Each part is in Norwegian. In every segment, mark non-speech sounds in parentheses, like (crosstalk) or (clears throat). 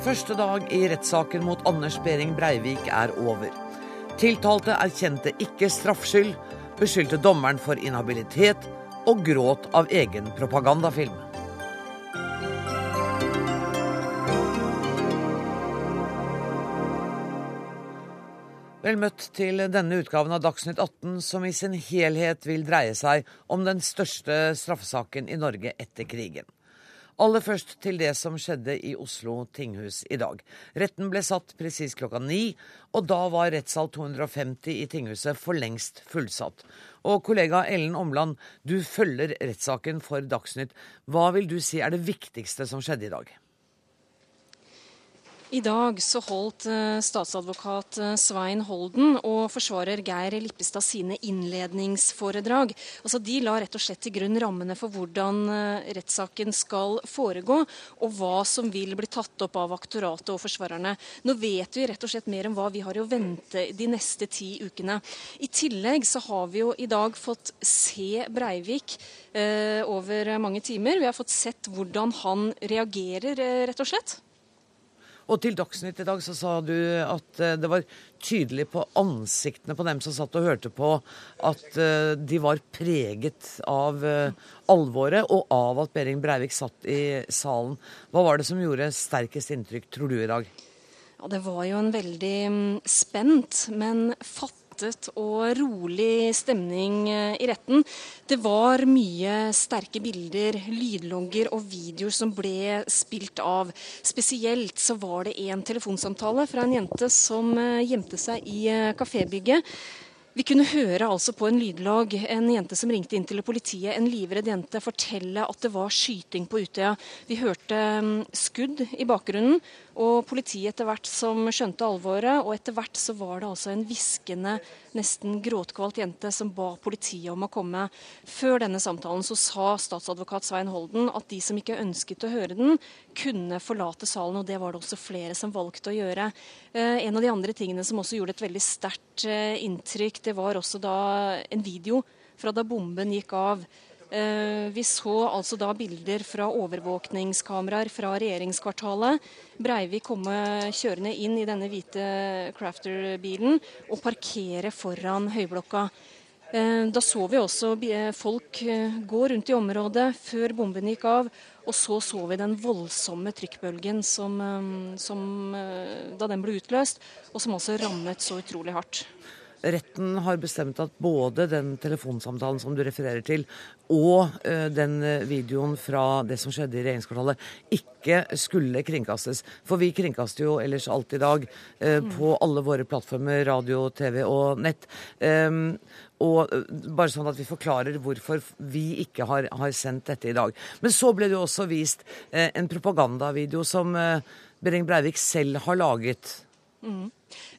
Første dag i rettssaken mot Anders Behring Breivik er over. Tiltalte erkjente ikke straffskyld, beskyldte dommeren for inhabilitet og gråt av egen propagandafilm. Vel møtt til denne utgaven av Dagsnytt 18, som i sin helhet vil dreie seg om den største straffesaken i Norge etter krigen. Aller først til det som skjedde i Oslo tinghus i dag. Retten ble satt presis klokka ni, og da var rettssal 250 i tinghuset for lengst fullsatt. Og kollega Ellen Omland, du følger rettssaken for Dagsnytt. Hva vil du si er det viktigste som skjedde i dag? I dag så holdt eh, statsadvokat eh, Svein Holden og forsvarer Geir Lippestad sine innledningsforedrag. Altså De la rett og slett til grunn rammene for hvordan eh, rettssaken skal foregå, og hva som vil bli tatt opp av aktoratet og forsvarerne. Nå vet vi rett og slett mer om hva vi har å vente de neste ti ukene. I tillegg så har vi jo i dag fått se Breivik eh, over mange timer. Vi har fått sett hvordan han reagerer, rett og slett. Og til Dagsnytt i dag så sa du at eh, det var tydelig på ansiktene på dem som satt og hørte på, at eh, de var preget av eh, alvoret og av at Behring Breivik satt i salen. Hva var det som gjorde sterkest inntrykk, tror du, i dag? Ja, Det var jo en veldig mm, spent, men fattig lettet og rolig stemning eh, i retten. Det var mye sterke bilder, lydlogger og videoer som ble spilt av. Spesielt så var det en telefonsamtale fra en jente som eh, gjemte seg i eh, kafébygget. Vi kunne høre altså på en lydlag en jente som ringte inn til politiet, en livredd jente, fortelle at det var skyting på Utøya. Vi hørte mm, skudd i bakgrunnen, og politiet etter hvert som skjønte alvoret, og etter hvert så var det altså en hviskende, nesten gråtkvalt jente som ba politiet om å komme. Før denne samtalen så sa statsadvokat Svein Holden at de som ikke ønsket å høre den, kunne forlate salen, og det var det også flere som valgte å gjøre. Eh, en av de andre tingene som også gjorde et veldig sterkt eh, inntrykk, det var også da en video fra da bomben gikk av. Eh, vi så altså da bilder fra overvåkningskameraer fra regjeringskvartalet. Breivik komme kjørende inn i denne hvite Crafter-bilen og parkere foran Høyblokka. Eh, da så vi også folk eh, gå rundt i området før bomben gikk av. Og så så vi den voldsomme trykkbølgen som, som, da den ble utløst, og som også rammet så utrolig hardt. Retten har bestemt at både den telefonsamtalen som du refererer til, og uh, den eh, videoen fra det som skjedde i regjeringskvartalet, ikke skulle kringkastes. For vi kringkaster jo ellers alt i dag uh, mm. på alle våre plattformer, radio, TV og nett. Um, og bare sånn at vi forklarer hvorfor vi ikke har, har, sendt dette i dag. Men så ble det jo også vist en propagandavideo som Behring Breivik selv har laget. Mm.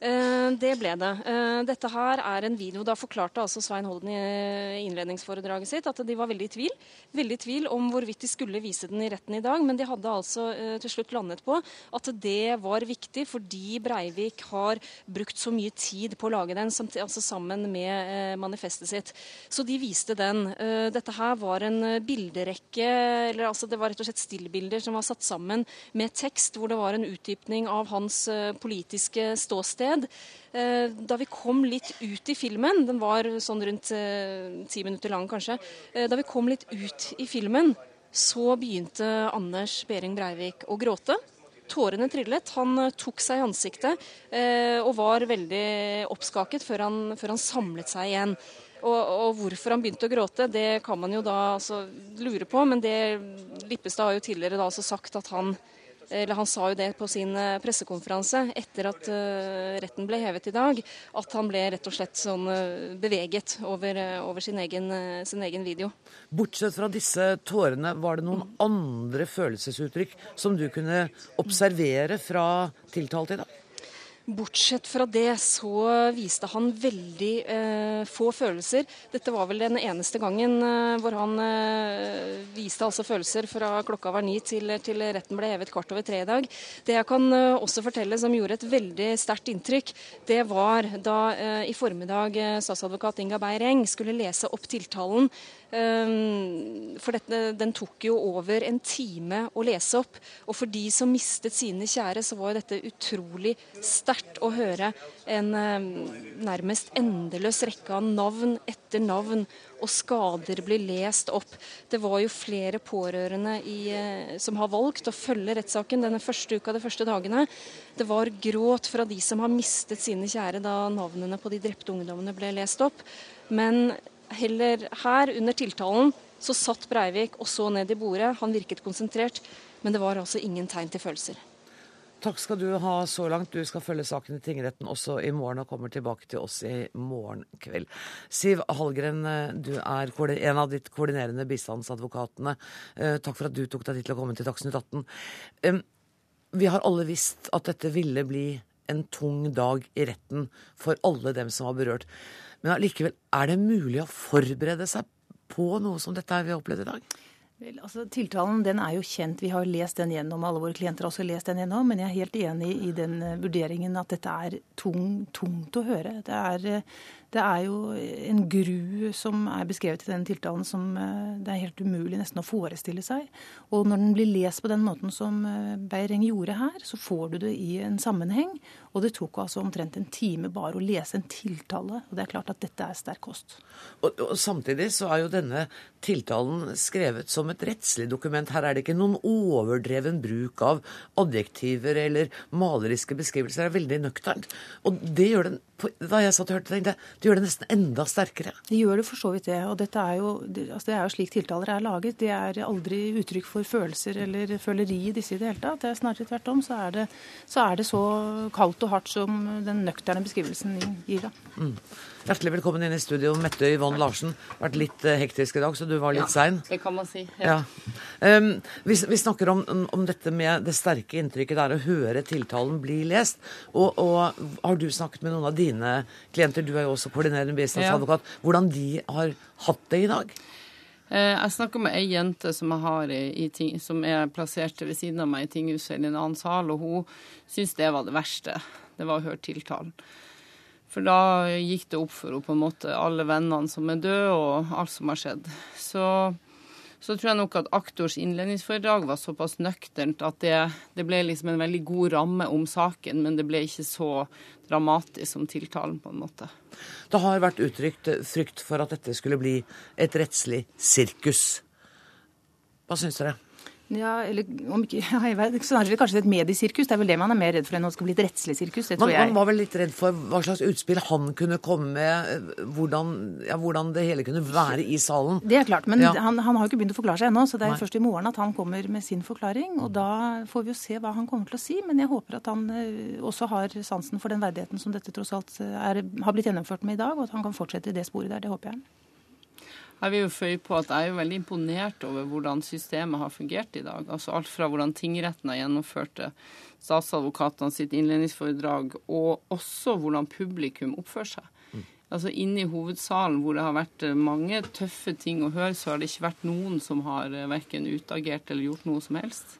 Eh, det ble det. Eh, dette her er en video. Da forklarte altså Svein Holden i innledningsforedraget sitt at de var veldig i tvil. Veldig i tvil om hvorvidt de skulle vise den i retten i dag, men de hadde altså eh, til slutt landet på at det var viktig fordi Breivik har brukt så mye tid på å lage den, altså sammen med manifestet sitt. Så de viste den. Dette her var en bilderekke, eller altså det var rett og slett stillbilder som var satt sammen med tekst, hvor det var en utdypning av hans politiske ståsted ståsted. Eh, da vi kom litt ut i filmen, den var sånn rundt eh, ti minutter lang kanskje, eh, da vi kom litt ut i filmen, så begynte Anders Behring Breivik å gråte. Tårene trillet. Han tok seg i ansiktet og var veldig oppskaket før han, før han samlet seg igjen. Og, og, hvorfor han begynte å gråte, det kan man jo da altså, lure på. Men det Lippestad har jo tidligere da altså sagt at han eller Han sa jo det på sin eh, pressekonferanse etter at uh, retten ble hevet i dag, at han ble rett og slett sånn uh, beveget over, over sin, egen, sin, egen, video. Bortsett fra disse tårene, var det noen andre følelsesuttrykk som du kunne observere fra tiltalte i dag? Bortsett fra det så viste han veldig eh, få følelser. Dette var vel den eneste gangen eh, hvor han eh, viste altså følelser fra klokka var ni til, til, retten ble hevet kvart over tre i dag. Det jeg kan eh, også fortelle som gjorde et veldig sterkt inntrykk, det var da eh, i formiddag eh, statsadvokat Inga Beyer-Eng skulle lese opp tiltalen for dette, den tok jo over en time å lese opp. Og for de som mistet sine kjære, så var jo dette utrolig sterkt å høre en ehm, nærmest endeløs rekke av navn etter navn, og skader blir lest opp. Det var jo flere pårørende i, eh, som har valgt å følge rettssaken denne første uka, de første dagene. Det var gråt fra de som har mistet sine kjære da navnene på de drepte ungdommene ble lest opp. Men heller her under tiltalen så satt Breivik og så ned i bordet. Han virket konsentrert, men det var altså ingen tegn til følelser. Takk skal du ha så langt. Du skal følge saken i tingretten også i morgen og kommer tilbake til oss i morgen kveld. Siv Hallgren, du er en av de koordinerende bistandsadvokatene. Eh, takk for at du tok deg tid til å komme til Dagsnytt 18. Vi har alle visst at dette ville bli en tung dag i retten for alle dem som var berørt. Men allikevel, er det mulig å forberede seg på noe som dette vi har opplevd i dag? Vel, altså Tiltalen den er jo kjent, vi har lest den gjennom. Alle våre klienter har også lest den gjennom. Men jeg er helt enig i den eh, vurderingen at dette er tung, tungt å høre. Det er, eh, det er jo en gru som er beskrevet i den tiltalen som eh, det er helt umulig nesten å forestille seg. Og når den blir lest på den måten som Beireng gjorde her, så får du det i en sammenheng. Og det tok altså omtrent en time bare å lese en tiltale. Og det er klart at dette er sterk kost. Og, og samtidig så er jo denne tiltalen skrevet som et rettslig dokument. Her er det ikke noen overdreven bruk av adjektiver eller maleriske beskrivelser. Det er veldig nøkternt. Og det gjør den da jeg satt og hørte det, det gjør det nesten enda sterkere. Det gjør det for så vidt det. Og dette er jo, altså det er jo slik tiltaler er laget. Det er aldri uttrykk for følelser eller føleri i disse i det hele tatt. Det er snarere tvert om. Så er, det, så er det så kaldt og hardt som den nøkterne beskrivelsen gir. Mm. Hjertelig velkommen inn i studio, Mette Yvonne Larsen. Vært litt uh, hektisk i dag, så du var litt ja, sein. Det kan man si. Ja. ja. Um, vi, vi, snakker om, om, dette med det sterke inntrykket det er å høre tiltalen bli lest. Og, og, har du snakket med noen av dine klienter, du er jo også koordinerende bistandsadvokat, ja. hvordan de har hatt det i dag? Eh, jeg snakka med ei jente som, ting, som er plassert ved siden av meg i tinghuset i en annen sal, og hun syntes det var det verste. Det var å høre tiltalen. For da gikk det opp for henne på en måte alle vennene som er døde, og alt som har skjedd. Så, så tror jeg nok at aktors innledningsforedrag var såpass nøkternt at det, det, ble liksom en veldig god ramme om saken, men det ble ikke så dramatisk som tiltalen, på en måte. Det har vært uttrykt frykt for at dette skulle bli et rettslig sirkus. Hva syns dere? Ja, eller om ikke, (laughs) ja, jeg vet, snarere kanskje et mediesirkus. Det er vel det man er mer redd for enn at det skal bli et rettslig sirkus. det tror man, jeg. Man var vel litt redd for hva slags utspill han kunne komme med, hvordan, ja, hvordan det hele kunne være i salen. Det er klart, men ja. han, han, har jo ikke begynt å forklare seg ennå, så det er Nei. først i morgen at han kommer med sin forklaring. Og da får vi jo se hva han kommer til å si, men jeg håper at han eh, også har sansen for den verdigheten som dette tross alt er, har blitt gjennomført med i dag, og at han kan fortsette i det sporet der. Det håper jeg. Jeg vil jo føye på at jeg er jo veldig imponert over hvordan systemet har fungert i dag. Altså Alt fra hvordan tingretten har gjennomført statsadvokatene sitt innledningsforedrag, og også hvordan publikum oppfører seg. Altså Inne i hovedsalen hvor det har vært mange tøffe ting å høre, så har det ikke vært noen som har eh, verken utagert eller gjort noe som helst.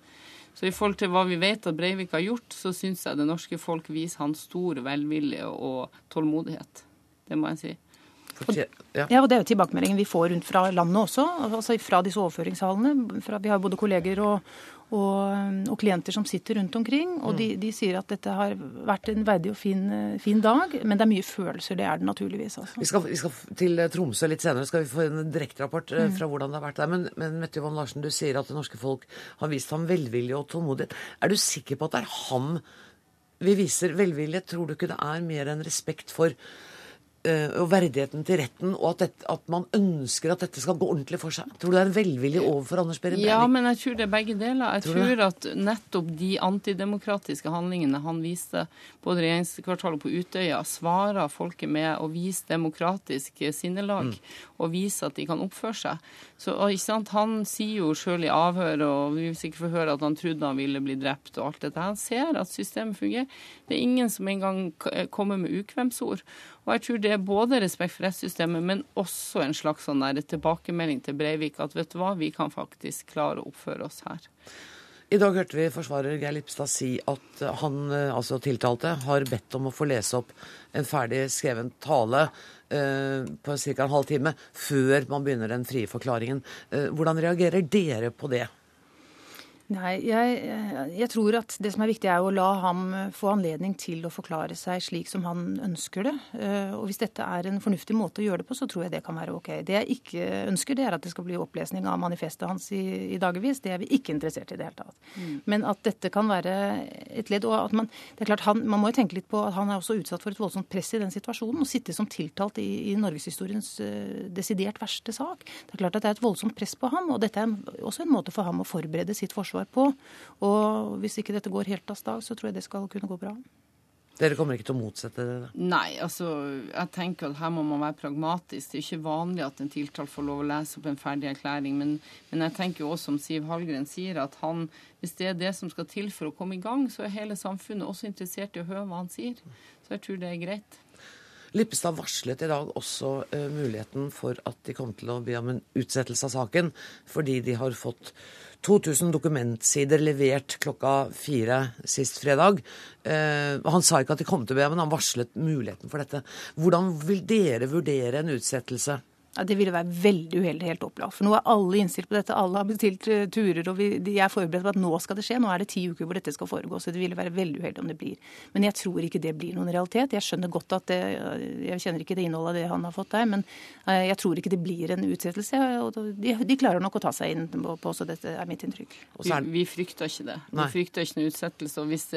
Så i forhold til hva vi vet at Breivik har gjort, så syns jeg det norske folk viser hans stor velvilje og tålmodighet. Det må jeg si. Og, ja. og Det er jo tilbakemeldingen vi får rundt fra landet også, altså fra disse overføringshallene. Fra, vi har både kolleger og, og, og, klienter som sitter rundt omkring. og de, de, sier at dette har vært en verdig og fin, fin, dag, men det er mye følelser. Det er det naturligvis. Altså. Vi, skal, vi, skal, til Tromsø litt senere, skal vi få en direkterapport eh, mm. fra hvordan det har vært der. Men, men Mette Johan Larsen, du sier at det norske folk har vist ham velvilje og tålmodighet. Er du sikker på at det er ham vi viser velvilje? Tror du ikke det er mer enn respekt for Eh, og verdigheten til retten, og at, dette, at, man ønsker at dette skal gå ordentlig for seg? Tror du det er en velvilje overfor Anders Breivik? Ja, men jeg tror det er begge deler. Jeg tror, tror at nettopp de antidemokratiske handlingene han viste både i regjeringskvartalet på Utøya, svarer folket med å vise demokratisk sinnelag mm. og vise at de kan oppføre seg. Så Han sier jo sjøl i avhør, og vi vil sikkert få høre at han trodde han ville bli drept og alt dette. Han ser at systemet fungerer. Det er ingen som engang kommer med ukvemsord. Og jeg tror det er både respekt for rettssystemet, men også en slags sånn tilbakemelding til Breivik at vet du hva, vi kan faktisk klare å oppføre oss her. I dag hørte vi forsvarer Geir Lipstad si at han, altså tiltalte, har bedt om å få lese opp en ferdig skreven tale eh, på ca. en halv time før man begynner den frie forklaringen. Eh, hvordan reagerer dere på det? Nei, jeg, jeg, tror at det som er viktig, er å la ham få anledning til å forklare seg slik som han ønsker det. Eh, og hvis dette er en fornuftig måte å gjøre det på, så tror jeg det kan være ok. Det jeg ikke ønsker, det er at det skal bli opplesning av manifestet hans i, i dagevis. Det er vi ikke interessert i det hele tatt. Mm. Men at dette kan være et ledd. Og at man det er klart, han, man må jo tenke litt på at han er også utsatt for et voldsomt press i den situasjonen. Å sitte som tiltalt i, i norgeshistoriens uh, desidert verste sak. Det er klart at det er et voldsomt press på ham. Og dette er en, også en måte for ham å forberede sitt forsvar på. Og hvis ikke dette går helt av stag, så tror jeg det skal kunne gå bra. Dere kommer ikke til å motsette det? Nei, altså jeg tenker at her må man være pragmatisk. Det er ikke vanlig at en tiltalt får lov å lese opp en ferdig erklæring. Men, men jeg tenker også, som Siv Hallgren sier, at han, hvis det er det som skal til for å komme i gang, så er hele samfunnet også interessert i å høre hva han sier. Så jeg tror det er greit. Lippestad varslet i dag også uh, muligheten for at de kommer til å be om en utsettelse av saken, fordi de har fått 2000 dokumentsider levert klokka fire sist fredag. Eh, han sa ikke at de kom til å be, men han varslet muligheten for dette. Hvordan vil dere vurdere en utsettelse? Ja, Det ville være veldig uheldig, helt opplagt. For nå er alle innstilt på dette. Alle har bestilt uh, turer, og vi, de er forberedt på at nå skal det skje. Nå er det ti uker hvor dette skal foregå. Så det ville være veldig uheldig om det blir. Men jeg tror ikke det blir noen realitet. Jeg skjønner godt at det Jeg kjenner ikke det innholdet av det han har fått der, men uh, jeg tror ikke det blir en utsettelse. Og de, de, klarer nok å ta seg inn på, på så dette er mitt inntrykk. Vi, vi frykter ikke det. Vi frykter ikke noen utsettelse. og hvis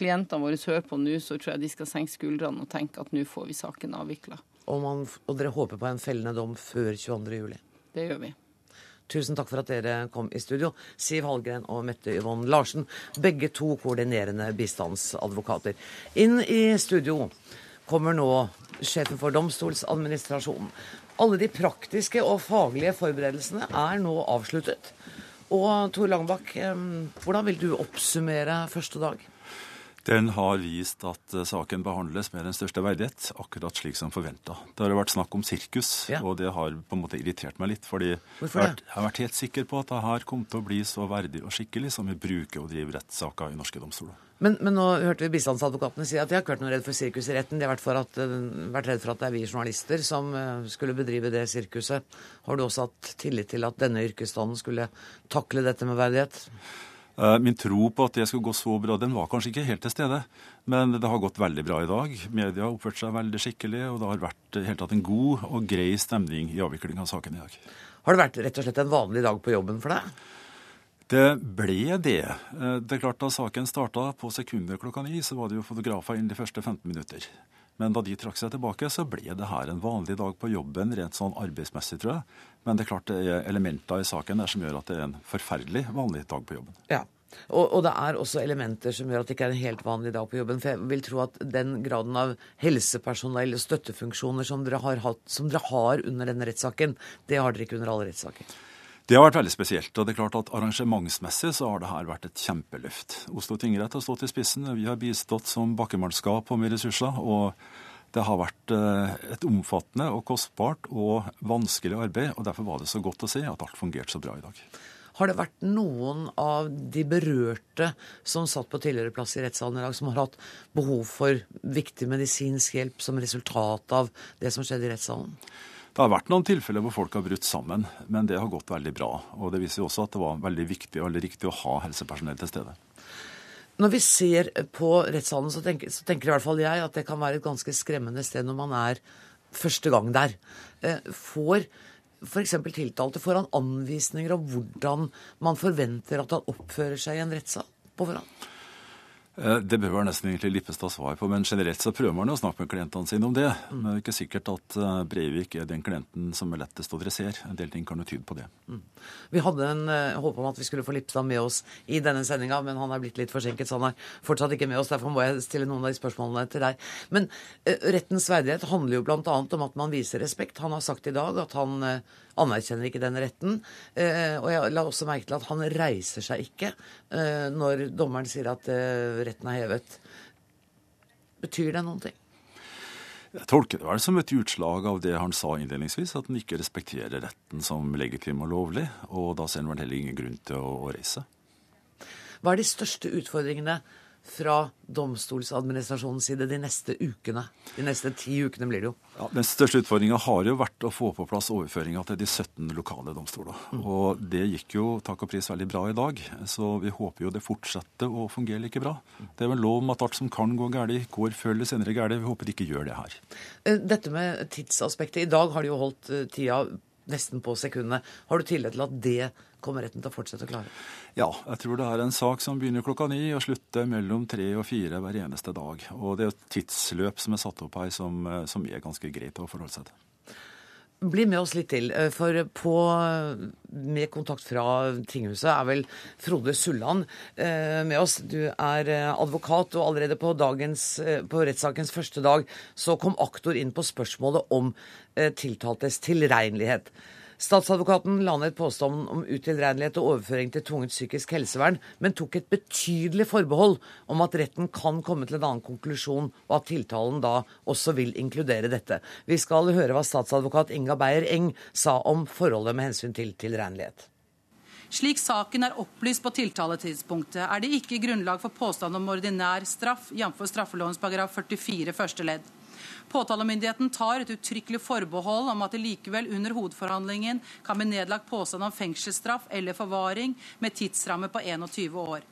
klientene våre hører på nå, så tror jeg de skal senke skuldrene og tenke at nå får vi saken avvikla og, man, og dere håper på en fellende dom før 22.07. Det gjør vi. Tusen takk for at dere kom i studio, Siv Hallgren og Mette Yvonne Larsen. Begge to koordinerende bistandsadvokater. Inn i studio kommer nå sjefen for Domstolsadministrasjonen. Alle de praktiske og faglige forberedelsene er nå avsluttet. Og Tor Langbakk, hvordan vil du oppsummere første dag? Den har vist at eh, saken behandles med den største verdighet, akkurat slik som forventa. Det har vært snakk om sirkus, ja. og det har på en måte irritert meg litt. fordi jeg har vært helt sikker på at det her kom til å bli så verdig og skikkelig som vi bruker å drive rettssaker i norske domstoler. Men, men, nå hørte vi bistandsadvokatene si at de har ikke vært noe redd for sirkus i retten. De har vært, for at, eh, vært redd for at det er vi journalister som eh, skulle bedrive det sirkuset. Har du også hatt tillit til at denne yrkesstanden skulle takle dette med verdighet? Eh, min tro på at det skulle gå så bra, den var kanskje ikke helt til stede. Men det har gått veldig bra i dag. Media har oppført seg veldig skikkelig, og det har vært helt tatt en god og grei stemning i avvikling av saken i dag. Har det vært rett og slett en vanlig dag på jobben for deg? Det ble det. Eh, det er klart Da saken starta på sekundet klokka ni, så var det jo fotografer inn de første 15 minutter. Men da de trakk seg tilbake, så ble det her en vanlig dag på jobben, rent sånn arbeidsmessig, tror jeg. Men det er klart det er elementer i saken der som gjør at det er en forferdelig vanlig dag på jobben. Ja, og, og, det er også elementer som gjør at det ikke er en helt vanlig dag på jobben. For jeg vil tro at den graden av helsepersonell og støttefunksjoner som dere har, hatt, som dere har under denne rettssaken, det har dere ikke under alle rettssaker. Det har vært veldig spesielt. og det er klart at Arrangementsmessig så har det her vært et kjempeløft. Oslo tingrett har stått i spissen. Vi har bistått som bakkemannskap og med ressurser. og det har vært eh, et omfattende og kostbart og vanskelig arbeid. og Derfor var det så godt å se at alt fungerte så bra i dag. Har det vært noen av de berørte som satt på tidligere plass i rettssalen i dag, som har hatt behov for viktig medisinsk hjelp som resultat av det som skjedde i rettssalen? Det har vært noen tilfeller hvor folk har brutt sammen, men det har gått veldig bra. Og det viser jo også at det var veldig viktig og veldig riktig å ha helsepersonell til stede. Når vi ser på rettssalen, så tenker, så tenker i hvert fall jeg at det kan være et ganske skremmende sted når man er første gang der. Eh, får f.eks. tiltalte får han anvisninger om hvordan man forventer at han oppfører seg i en rettssal på forhånd? Eh, det bør nesten egentlig Lippestad svar på, men generelt så prøver man å snakke med klientene sine om det. Mm. Men det er ikke sikkert at eh, Breivik er den klienten som er lettest å dressere. En del ting kan jo tyde på det. Mm. Vi hadde en uh, håp om at vi skulle få Lippestad med oss i denne sendinga, men han er blitt litt forsinket, så han er fortsatt ikke med oss. Derfor må jeg stille noen av de spørsmålene til deg. Men rettens verdighet handler jo bl.a. om at man viser respekt. Han har sagt i dag at han anerkjenner ikke den retten. Eh, og jeg la også merke til at han reiser seg ikke eh, når dommeren sier at eh, retten er hevet. Betyr det noen ting? Jeg tolker det vel som et utslag av det han sa innledningsvis, at han ikke respekterer retten som legitim og lovlig. Og da ser han vel heller ingen grunn til å, å reise. Hva er de største utfordringene fra domstolsadministrasjonens side de neste ukene? De neste ti ukene blir det jo. Ja, den største utfordringa har jo vært å få på plass overføringa til de 17 lokale domstoler. Mm. Og det gikk jo takk og pris veldig bra i dag, så vi håper jo det fortsetter å fungere like bra. Det er vel lov om at alt som kan gå galt, går før eller senere galt. Vi håper det ikke gjør det her. Eh, dette med tidsaspektet. I dag har de jo holdt eh, tida nesten på sekundene. Har du tillit til at det kommer retten til å fortsette å klare? Ja, jeg tror det er en sak som begynner klokka ni og slutter mellom tre og fire hver eneste dag. Og det er et tidsløp som er satt opp her som, eh, som er ganske greit å forholde seg til. Bli med oss litt til, eh, for på, med kontakt fra tinghuset er vel Frode Sulland eh, med oss. Du er advokat, og allerede på, dagens, på rettssakens første dag så kom aktor inn på spørsmålet om tiltaltes tilregnelighet. Statsadvokaten la ned påstanden om utilregnelighet og overføring til tvungent psykisk helsevern, men tok et betydelig forbehold om at retten kan komme til en annen konklusjon, og at tiltalen da også vil inkludere dette. Vi skal høre hva statsadvokat Inga Beyer-Eng sa om forholdet med hensyn til tilregnelighet. Slik saken er opplyst på tiltaletidspunktet, er det ikke grunnlag for påstand om ordinær straff, jf. straffelovens paragraf 44 første ledd. Påtalemyndigheten tar et uttrykkelig forbehold om at det likevel under hovedforhandlingen kan bli nedlagt påstand om fengselsstraff eller forvaring med tidsramme på 21 år.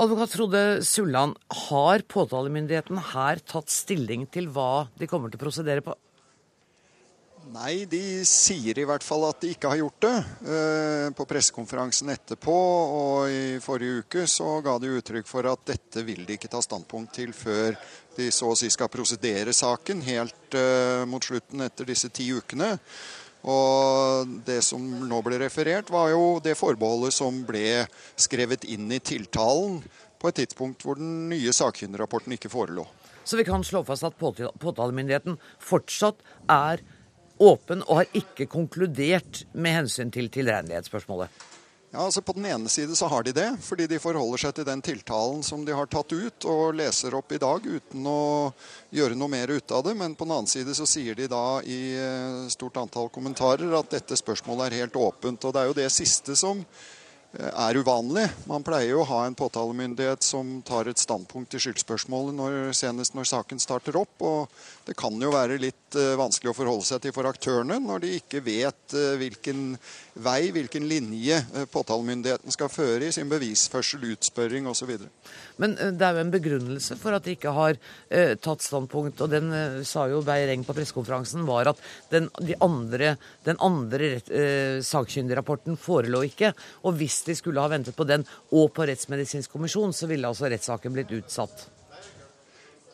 Advokat Frode Sulland, har påtalemyndigheten her tatt stilling til hva de kommer til å prosedere på? Nei, de sier i hvert fall at de ikke har gjort det. Eh, på pressekonferansen etterpå og i forrige uke så ga de uttrykk for at dette vil de ikke ta standpunkt til før de så å si skal prosedere saken helt uh, mot slutten etter disse ti ukene. Og det som nå ble referert, var jo det forbeholdet som ble skrevet inn i tiltalen på et tidspunkt hvor den nye sakkyndigrapporten ikke forelå. Så vi kan slå fast at påtalemyndigheten fortsatt er åpen og har ikke konkludert med hensyn til tilregnelighetsspørsmålet? Ja, altså På den ene side så har de det, fordi de forholder seg til den tiltalen som de har tatt ut og leser opp i dag uten å gjøre noe mer ut av det. Men på den annen side så sier de da i eh, stort antall kommentarer at dette spørsmålet er helt åpent. Og det er jo det siste som er uvanlig. Man pleier jo å ha en påtalemyndighet som tar et standpunkt i skyldspørsmålet når, senest når saken starter opp. og Det kan jo være litt uh, vanskelig å forholde seg til for aktørene når de ikke vet uh, hvilken vei, hvilken linje uh, påtalemyndigheten skal føre i sin bevisførsel, utspørring osv. Men det er jo en begrunnelse for at de ikke har tatt standpunkt, og den sa jo Beyer-Eng på pressekonferansen, var at den, de andre, den andre sakkyndigrapporten forelå ikke. og hvis de skulle ha ventet på den og på Rettsmedisinsk kommisjon, så ville altså rettssaken blitt utsatt.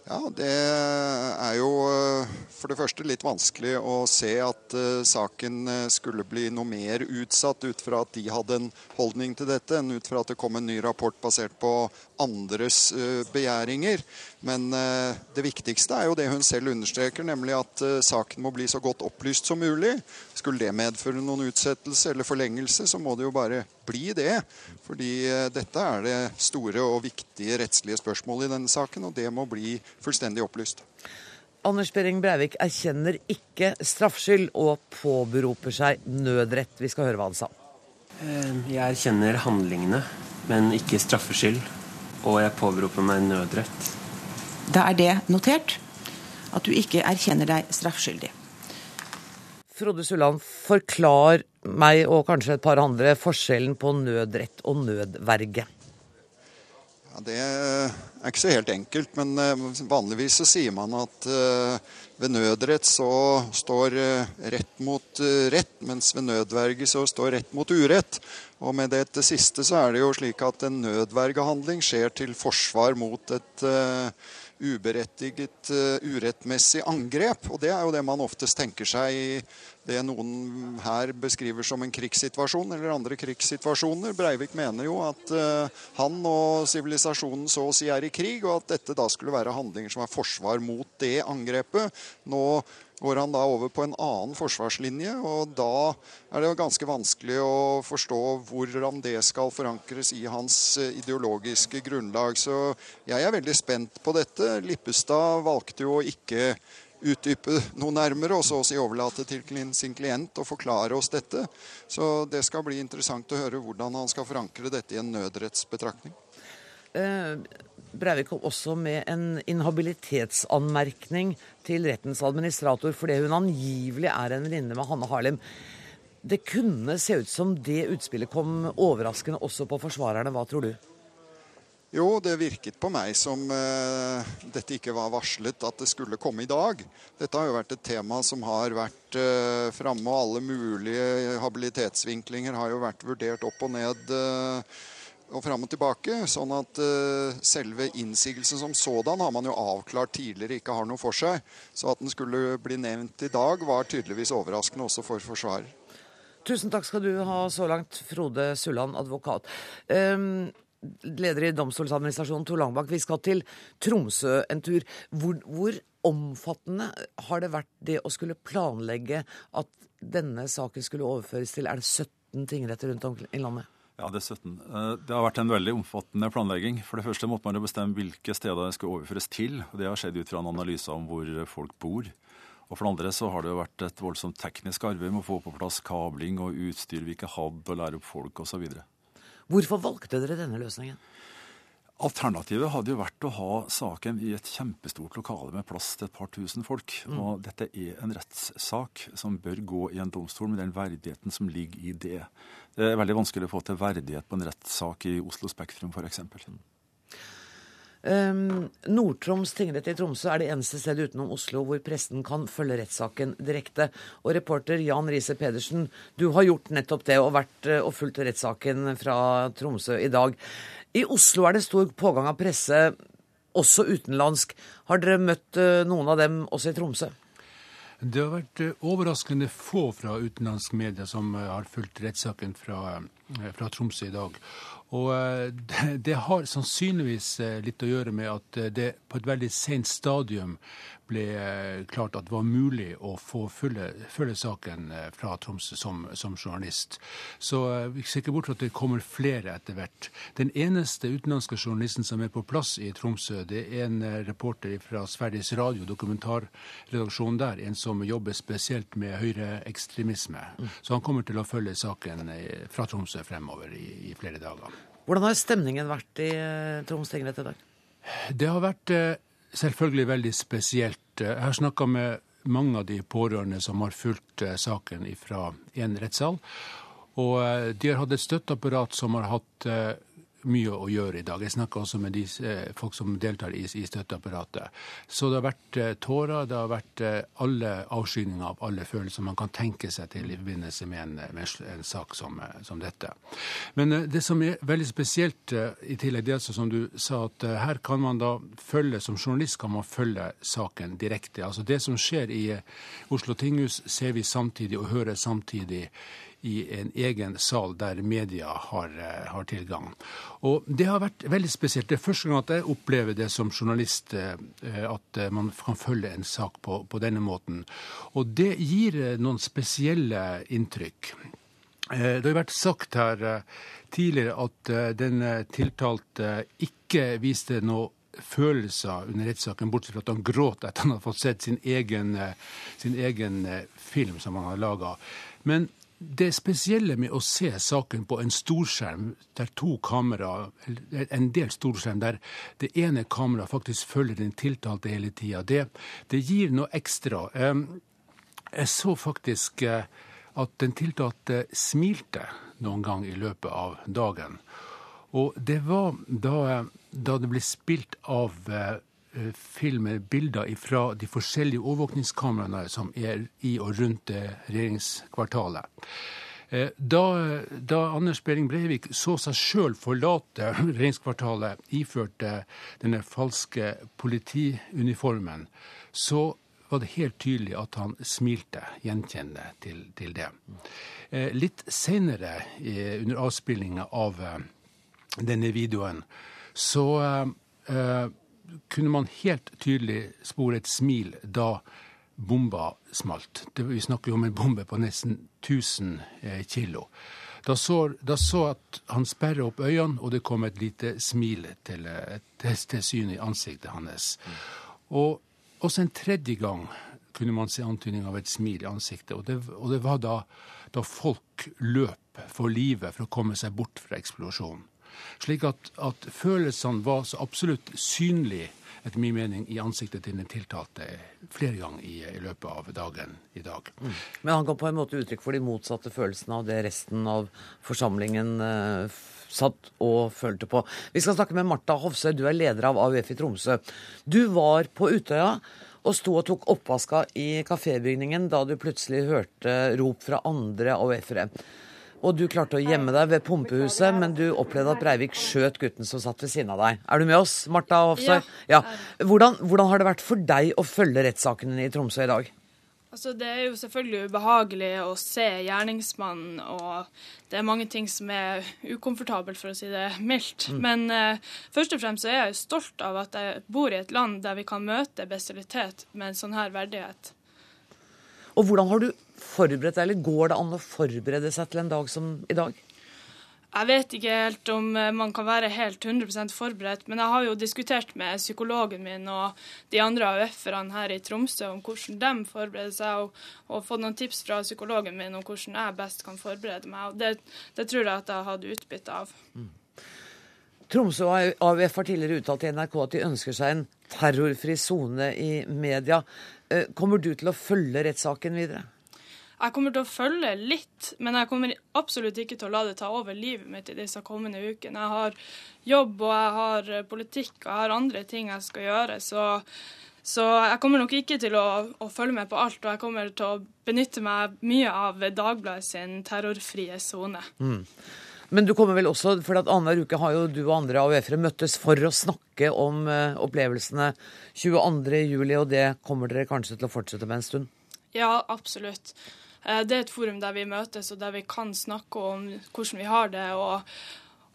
Ja, det er jo eh, for det første litt vanskelig å se at uh, saken eh, skulle bli noe mer utsatt ut fra at de hadde en holdning til dette, enn ut fra at det kom en ny rapport basert på andres begjæringer. Men det viktigste er jo det hun selv understreker, nemlig at saken må bli så godt opplyst som mulig. Skulle det medføre noen utsettelse eller forlengelse, så må det jo bare bli det. Fordi eh, dette er det store og viktige rettslige spørsmålet i denne saken, og det må bli fullstendig opplyst. Anders Behring Breivik erkjenner ikke straffskyld og påberoper seg nødrett. Vi skal høre hva han sa. Eh, jeg erkjenner handlingene, men ikke straffskyld. Og jeg påberoper meg nødrett. Da er det notert at du ikke erkjenner deg straffskyldig. Frode Sulland, forklar meg og kanskje et par andre forskjellen på nødrett og nødverge. Ja, det er ikke så helt enkelt, men eh, vanligvis så sier man at eh, ved nødrett så står eh, rett mot rett, mens ved nødverge så står rett mot urett. Og med dette siste så er det jo slik at en nødvergehandling skjer til forsvar mot et uberettiget, urettmessig angrep. Og det er jo det man oftest tenker seg i det noen her beskriver som en krigssituasjon eller andre krigssituasjoner. Breivik mener jo at uh, han og sivilisasjonen så å si er i krig, og at dette da skulle være handlinger som er forsvar mot det angrepet. Nå går han da over på en annen forsvarslinje, og da er det jo ganske vanskelig å forstå hvordan det skal forankres i hans eh, ideologiske grunnlag. Så jeg er veldig spent på dette. Lippestad valgte jo å ikke utdype noe nærmere, og så å si overlate til sin klient å forklare oss dette. Så det skal bli interessant å høre hvordan han skal forankre dette i en nødrettsbetraktning. Eh, Breivik kom også med en inhabilitetsanmerkning til rettens administrator fordi hun angivelig er en venninne med Hanne Harlem. Det kunne se ut som det utspillet kom overraskende også på forsvarerne. Hva tror du? Jo, det virket på meg som uh, dette ikke var varslet at det skulle komme i dag. Dette har jo vært et tema som har vært uh, framme, og alle mulige habilitetsvinklinger har jo vært vurdert opp og ned. Uh, og fram og tilbake. Sånn at uh, selve innsigelsen som sådan har man jo avklart tidligere ikke har noe for seg. Så at den skulle bli nevnt i dag, var tydeligvis overraskende også for forsvarer. Tusen takk skal du ha så langt, Frode Sulland, advokat. Um, leder i Domstoladministrasjonen, Tor Langbakk. Vi skal til Tromsø en tur. Hvor, hvor omfattende har det vært det å skulle planlegge at denne saken skulle overføres til Er det 17 tingretter rundt om i landet? Ja, det 17. Eh, det har vært en veldig omfattende planlegging. For det første måtte man jo bestemme hvilke steder det skal overføres til. og Det har skjedd ut fra en analyse om hvor folk bor. Og For det andre så har det jo vært et voldsomt teknisk arbeid med å få på plass kabling og utstyr vi ikke hadde, og lære opp folk osv. Hvorfor valgte dere denne løsningen? Alternativet hadde jo vært å ha saken i et kjempestort lokale med plass til et par tusen folk. Mm. Og dette er en rettssak som bør gå i en domstol med den verdigheten som ligger i det. Det er veldig vanskelig å få til verdighet på en rettssak i Oslo Spektrum f.eks. Um, Nord-Troms tingrett i Tromsø er det eneste stedet utenom Oslo hvor pressen kan følge rettssaken direkte. Og reporter Jan Riise Pedersen, du har gjort nettopp det og vært og fulgt rettssaken fra Tromsø i dag. I Oslo er det stor pågang av presse, også utenlandsk. Har dere møtt eh, noen av dem også i Tromsø? Det har vært eh, overraskende få fra utenlandske medier som eh, har fulgt rettssaken fra, fra Tromsø i dag. Og (laughs) det har sannsynligvis litt å gjøre med at det på et veldig sent stadium ble eh, klart at det var mulig å få følge saken eh, fra Tromsø som, som, journalist. Så eh, vi ser ikke bort fra at det kommer flere etter hvert. Den eneste utenlandske journalisten som er på plass i Tromsø, det er en reporter fra Sveriges Radio, dokumentarredaksjonen der, en som jobber spesielt med høyreekstremisme. Mm. Så han kommer til å følge saken fra Tromsø fremover i, i flere dager. Hvordan har stemningen vært i Troms tingrett i dag? Det har vært selvfølgelig veldig spesielt. Jeg har snakka med mange av de pårørende som har fulgt eh, saken fra en rettssal. Og eh, de har hatt et støtteapparat som har hatt eh, mye å gjøre i dag. Jeg snakker også med de eh, folk som deltar i, støtteapparatet. Så det har vært eh, tårer, det har vært eh, alle avskyninger av alle følelser man kan tenke seg til i forbindelse med en, med en sak som, som, dette. Men det som er veldig spesielt i tillegg, det altså som du sa, at her kan man da følge, som journalist kan man følge saken direkte. Altså det som skjer i Oslo tinghus, ser vi samtidig og hører samtidig i en egen sal der media har, eh, har, tilgang. Og Det har vært veldig spesielt. Det er første gang at jeg opplever det som journalist, eh, at eh, man kan følge en sak på, på denne måten. Og det gir noen spesielle inntrykk. Det har vært sagt her tidligere at den tiltalte ikke viste noe følelser under rettssaken, bortsett fra at han gråt etter at han hadde fått sett sin egen, sin egen film som han har laga. Men det spesielle med å se saken på en storskjerm der to kamera, en del storskjerm der det ene kameraet faktisk følger den tiltalte hele tida, det, det, gir noe ekstra. Jeg så faktisk eh, at den tiltalte smilte noen gang i løpet av dagen. Og det var da, da det ble spilt av eh, filmer bilder fra de forskjellige overvåkningskameraene som er i og rundt eh, regjeringskvartalet. Eh, da, da, Anders Behring Breivik så seg sjøl forlate (laughs) regjeringskvartalet iført denne falske politiuniformen, så var det helt tydelig at han smilte gjenkjennende til, til det. Litt seinere, under avspillinga av denne videoen, så kunne man helt tydelig spore et smil da bomba smalt. Det, vi snakker jo om en bombe på nesten 1000 eh, kilo. Da så, da så at han sperra opp øynene, og det kom et lite smil til, eh, til, til syne i ansiktet hans. Og også en tredje gang kunne man se antydning av et smil i ansiktet. Og det, og det var da, da, folk løp for livet for å komme seg bort fra eksplosjonen. Slik at, at følelsene var så absolutt synlige etter min mening, i ansiktet til den tiltalte flere ganger i, i, løpet av dagen i dag. Mm. Men han kan på en måte uttrykk for de motsatte følelsene av det resten av forsamlingen eh, satt og følte på. Vi skal snakke med Marta Hofsøy, du er leder av AUF i Tromsø. Du var på Utøya og sto og tok oppvaska i kafébygningen da du plutselig hørte rop fra andre AUF-ere. Og du klarte å gjemme deg ved pumpehuset, men du opplevde at Breivik skjøt gutten som satt ved siden av deg. Er du med oss, Marta Hofsøy? Ja. ja. Hvordan, hvordan, har det vært for deg å følge rettssakene i Tromsø i dag? Altså, det er jo selvfølgelig ubehagelig å se gjerningsmannen, og det er mange ting som er ukomfortabelt, for å si det mildt. Mm. Men uh, først og fremst så er jeg stolt av at jeg bor i et land der vi kan møte bestialitet med en sånn her verdighet. Og hvordan har du forberedt deg, eller går det an å forberede seg til en dag som i dag? Jeg vet ikke helt om eh, man kan være helt 100% forberedt, men jeg har jo diskutert med psykologen min og de andre AUF-erne her i Tromsø om hvordan de forbereder seg, og, og, fått noen tips fra psykologen min om hvordan jeg best kan forberede meg. og Det, det tror jeg at jeg hadde utbytte av. Mm. Tromsø AUF har tidligere uttalt til NRK at de ønsker seg en terrorfri sone i media. Eh, kommer du til å følge rettssaken videre? Jeg kommer til å følge litt, men jeg kommer absolutt ikke til å la det ta over livet mitt i disse kommende ukene. Jeg har jobb, og jeg har eh, politikk, og jeg har andre ting jeg skal gjøre. Så, så jeg kommer nok ikke til å, å, følge med på alt, og jeg kommer til å benytte meg mye av Dagbladet sin terrorfrie sone. Mm. Men du kommer vel også, for at annenhver uke har jo du og andre AUF-ere møttes for å snakke om uh, opplevelsene 22.07, og det kommer dere kanskje til å fortsette med en stund? Ja, absolutt. Eh, det er et forum der vi møtes, og der vi kan snakke om hvordan vi har det. og,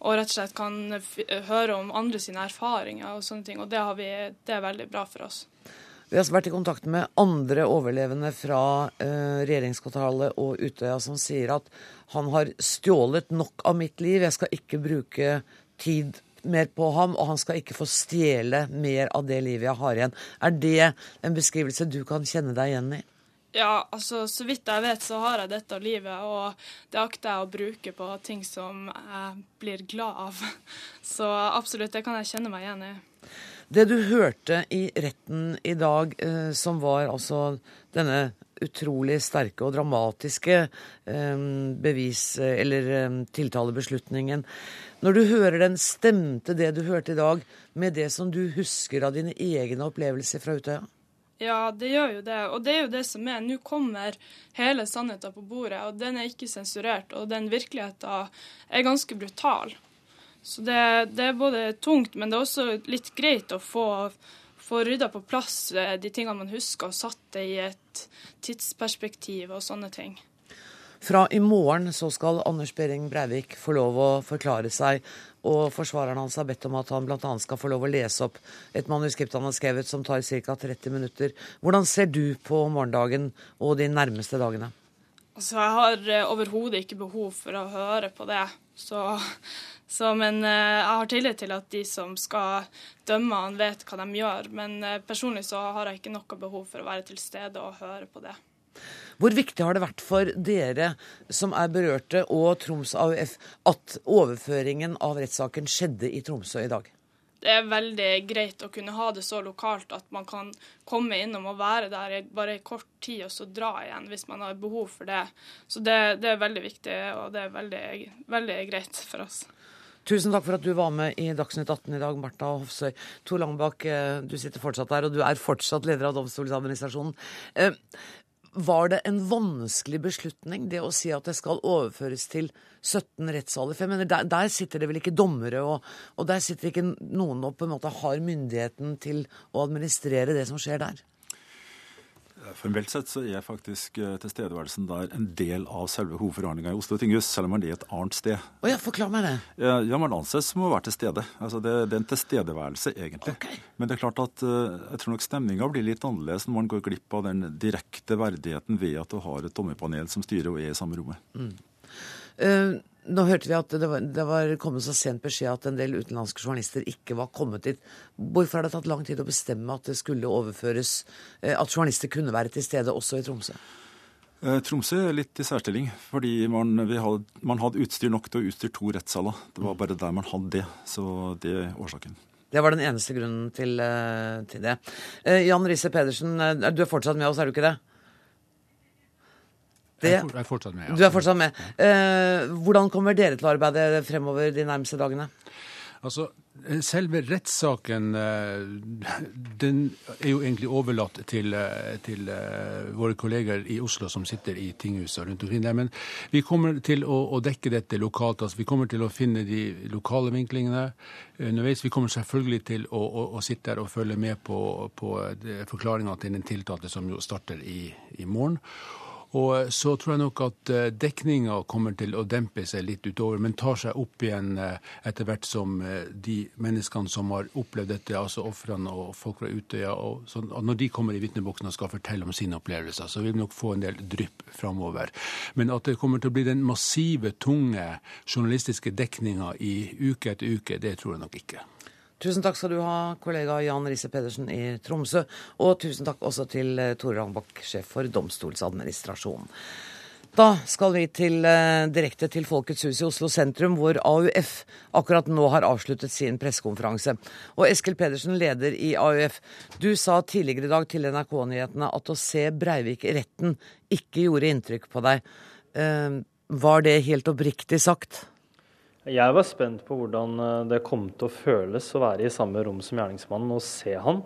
og rett og slett kan høre om andre sine erfaringer og sånne ting. Og det, vi, det er veldig bra for oss. Vi har vært i kontakt med andre overlevende fra eh, regjeringskvartalet og Utøya som sier at han har stjålet nok av mitt liv, jeg skal ikke bruke tid mer på ham, og han skal ikke få stjele mer av det livet jeg har igjen. Er det en beskrivelse du kan kjenne deg igjen i? Ja, altså så vidt jeg vet så har jeg dette livet, og det akter jeg å bruke på ting som jeg blir glad av. (laughs) Så absolutt, det kan jeg kjenne meg igjen i. Det du hørte i retten i dag, eh, som var altså denne utrolig sterke og dramatiske eh, bevis- eller eh, tiltalebeslutningen. Når du hører den, stemte det du hørte i dag med det som du husker av dine egne opplevelser fra Utøya? Ja, det gjør jo det. Og det er jo det som er. Nå kommer hele sannheten på bordet, og den er ikke sensurert. Og den virkeligheten er ganske brutal. Så det, det, er både tungt, men det er også litt greit å få, få rydda på plass eh, de tingene man husker, og satt det i et tidsperspektiv og sånne ting. Fra i morgen så skal Anders Behring Breivik få lov å forklare seg og forsvareren hans har bedt om at han bl.a. skal få lov å lese opp et manuskript han har skrevet som tar ca. 30 minutter. Hvordan ser du på morgendagen og de nærmeste dagene? Altså, jeg har uh, overhodet ikke behov for å høre på det. Så, så men uh, jeg har tillit til at de som skal dømme han, vet hva de gjør. Men uh, personlig så har jeg ikke noe behov for å være til stede og høre på det. Hvor viktig har det vært for dere som er berørte, og Troms AUF, at overføringen av rettssaken skjedde i Tromsø i dag? Det er veldig greit å kunne ha det så lokalt at man kan komme innom og være der i bare kort tid, og så dra igjen hvis man har behov for det. Så det, det er veldig viktig, og det er veldig, veldig greit for oss. Tusen takk for at du var med i Dagsnytt 18 i dag, Marta Hofsøy. Tor Langbakk, eh, du sitter fortsatt der, og du er fortsatt leder av Domstoladministrasjonen. Var det en vanskelig beslutning, det å si at det skal overføres til 17 rettssaler? For jeg mener, der, der sitter det vel ikke dommere, og, og, der sitter ikke noen og på en måte har myndigheten til å administrere det som skjer der? Formelt sett så er faktisk eh, tilstedeværelsen der en del av selve hovedforhandlinga i Oslo tinghus, selv om man er et annet sted. Oh ja, Forklar meg det. Ja, Man anses som å være til stede. Altså det, det er en tilstedeværelse, egentlig. Okay. Men det er klart at eh, jeg tror nok stemninga blir litt annerledes når man går glipp av den direkte verdigheten ved at du har et dommerpanel som styrer og er i samme rommet. Mm. Uh, Nå hørte vi at det var, det var, kommet så sent beskjed at en del utenlandske journalister ikke var kommet dit. Hvorfor har det tatt lang tid å bestemme at det skulle overføres, eh, at journalister kunne være til stede også i Tromsø? Eh, Tromsø er litt i særstilling, fordi man, hadde, man hadde utstyr nok til å utstyre to rettssaler. Det var bare der man hadde det, så det er årsaken. Det var den eneste grunnen til, eh, til det. Jan Risse Pedersen, du er fortsatt med oss, er du ikke det? Det, jeg er fortsatt med. Ja. Du er fortsatt med. Eh, hvordan kommer dere til å arbeide fremover de nærmeste dagene? Altså, Selve rettssaken eh, den er jo egentlig overlatt til, eh, til, eh, våre kolleger i Oslo som sitter i tinghuset rundt omkring der. Men vi kommer til å, å, dekke dette lokalt. altså Vi kommer til å finne de lokale vinklingene underveis. Vi kommer selvfølgelig til å, å, å sitte der og følge med på, på forklaringa til den tiltalte som jo starter i, i morgen. Og så tror jeg nok at eh, dekninga kommer til å dempe seg litt utover, men tar seg opp igjen eh, etter hvert som eh, de menneskene som har opplevd dette, altså ofrene og folk fra Utøya, og sånn, når de kommer i vitneboksen og skal fortelle om sine opplevelser, så vil vi nok få en del drypp framover. Men at det kommer til å bli den massive, tunge journalistiske dekninga i uke etter uke, det tror jeg nok ikke. Tusen takk skal du ha, kollega Jan Risse Pedersen i Tromsø. Og tusen takk også til eh, Tore Rangbakk, sjef for Domstolsadministrasjonen. Da skal vi til, eh, direkte til Folkets hus i Oslo sentrum, hvor AUF akkurat nå har avsluttet sin pressekonferanse. Og Eskil Pedersen, leder i AUF, du sa tidligere i dag til NRK-nyhetene at å se Breivik i retten ikke gjorde inntrykk på deg. Eh, var det helt oppriktig sagt? Jeg var spent på hvordan eh, det kom til å føles å være i samme rom som gjerningsmannen og se han.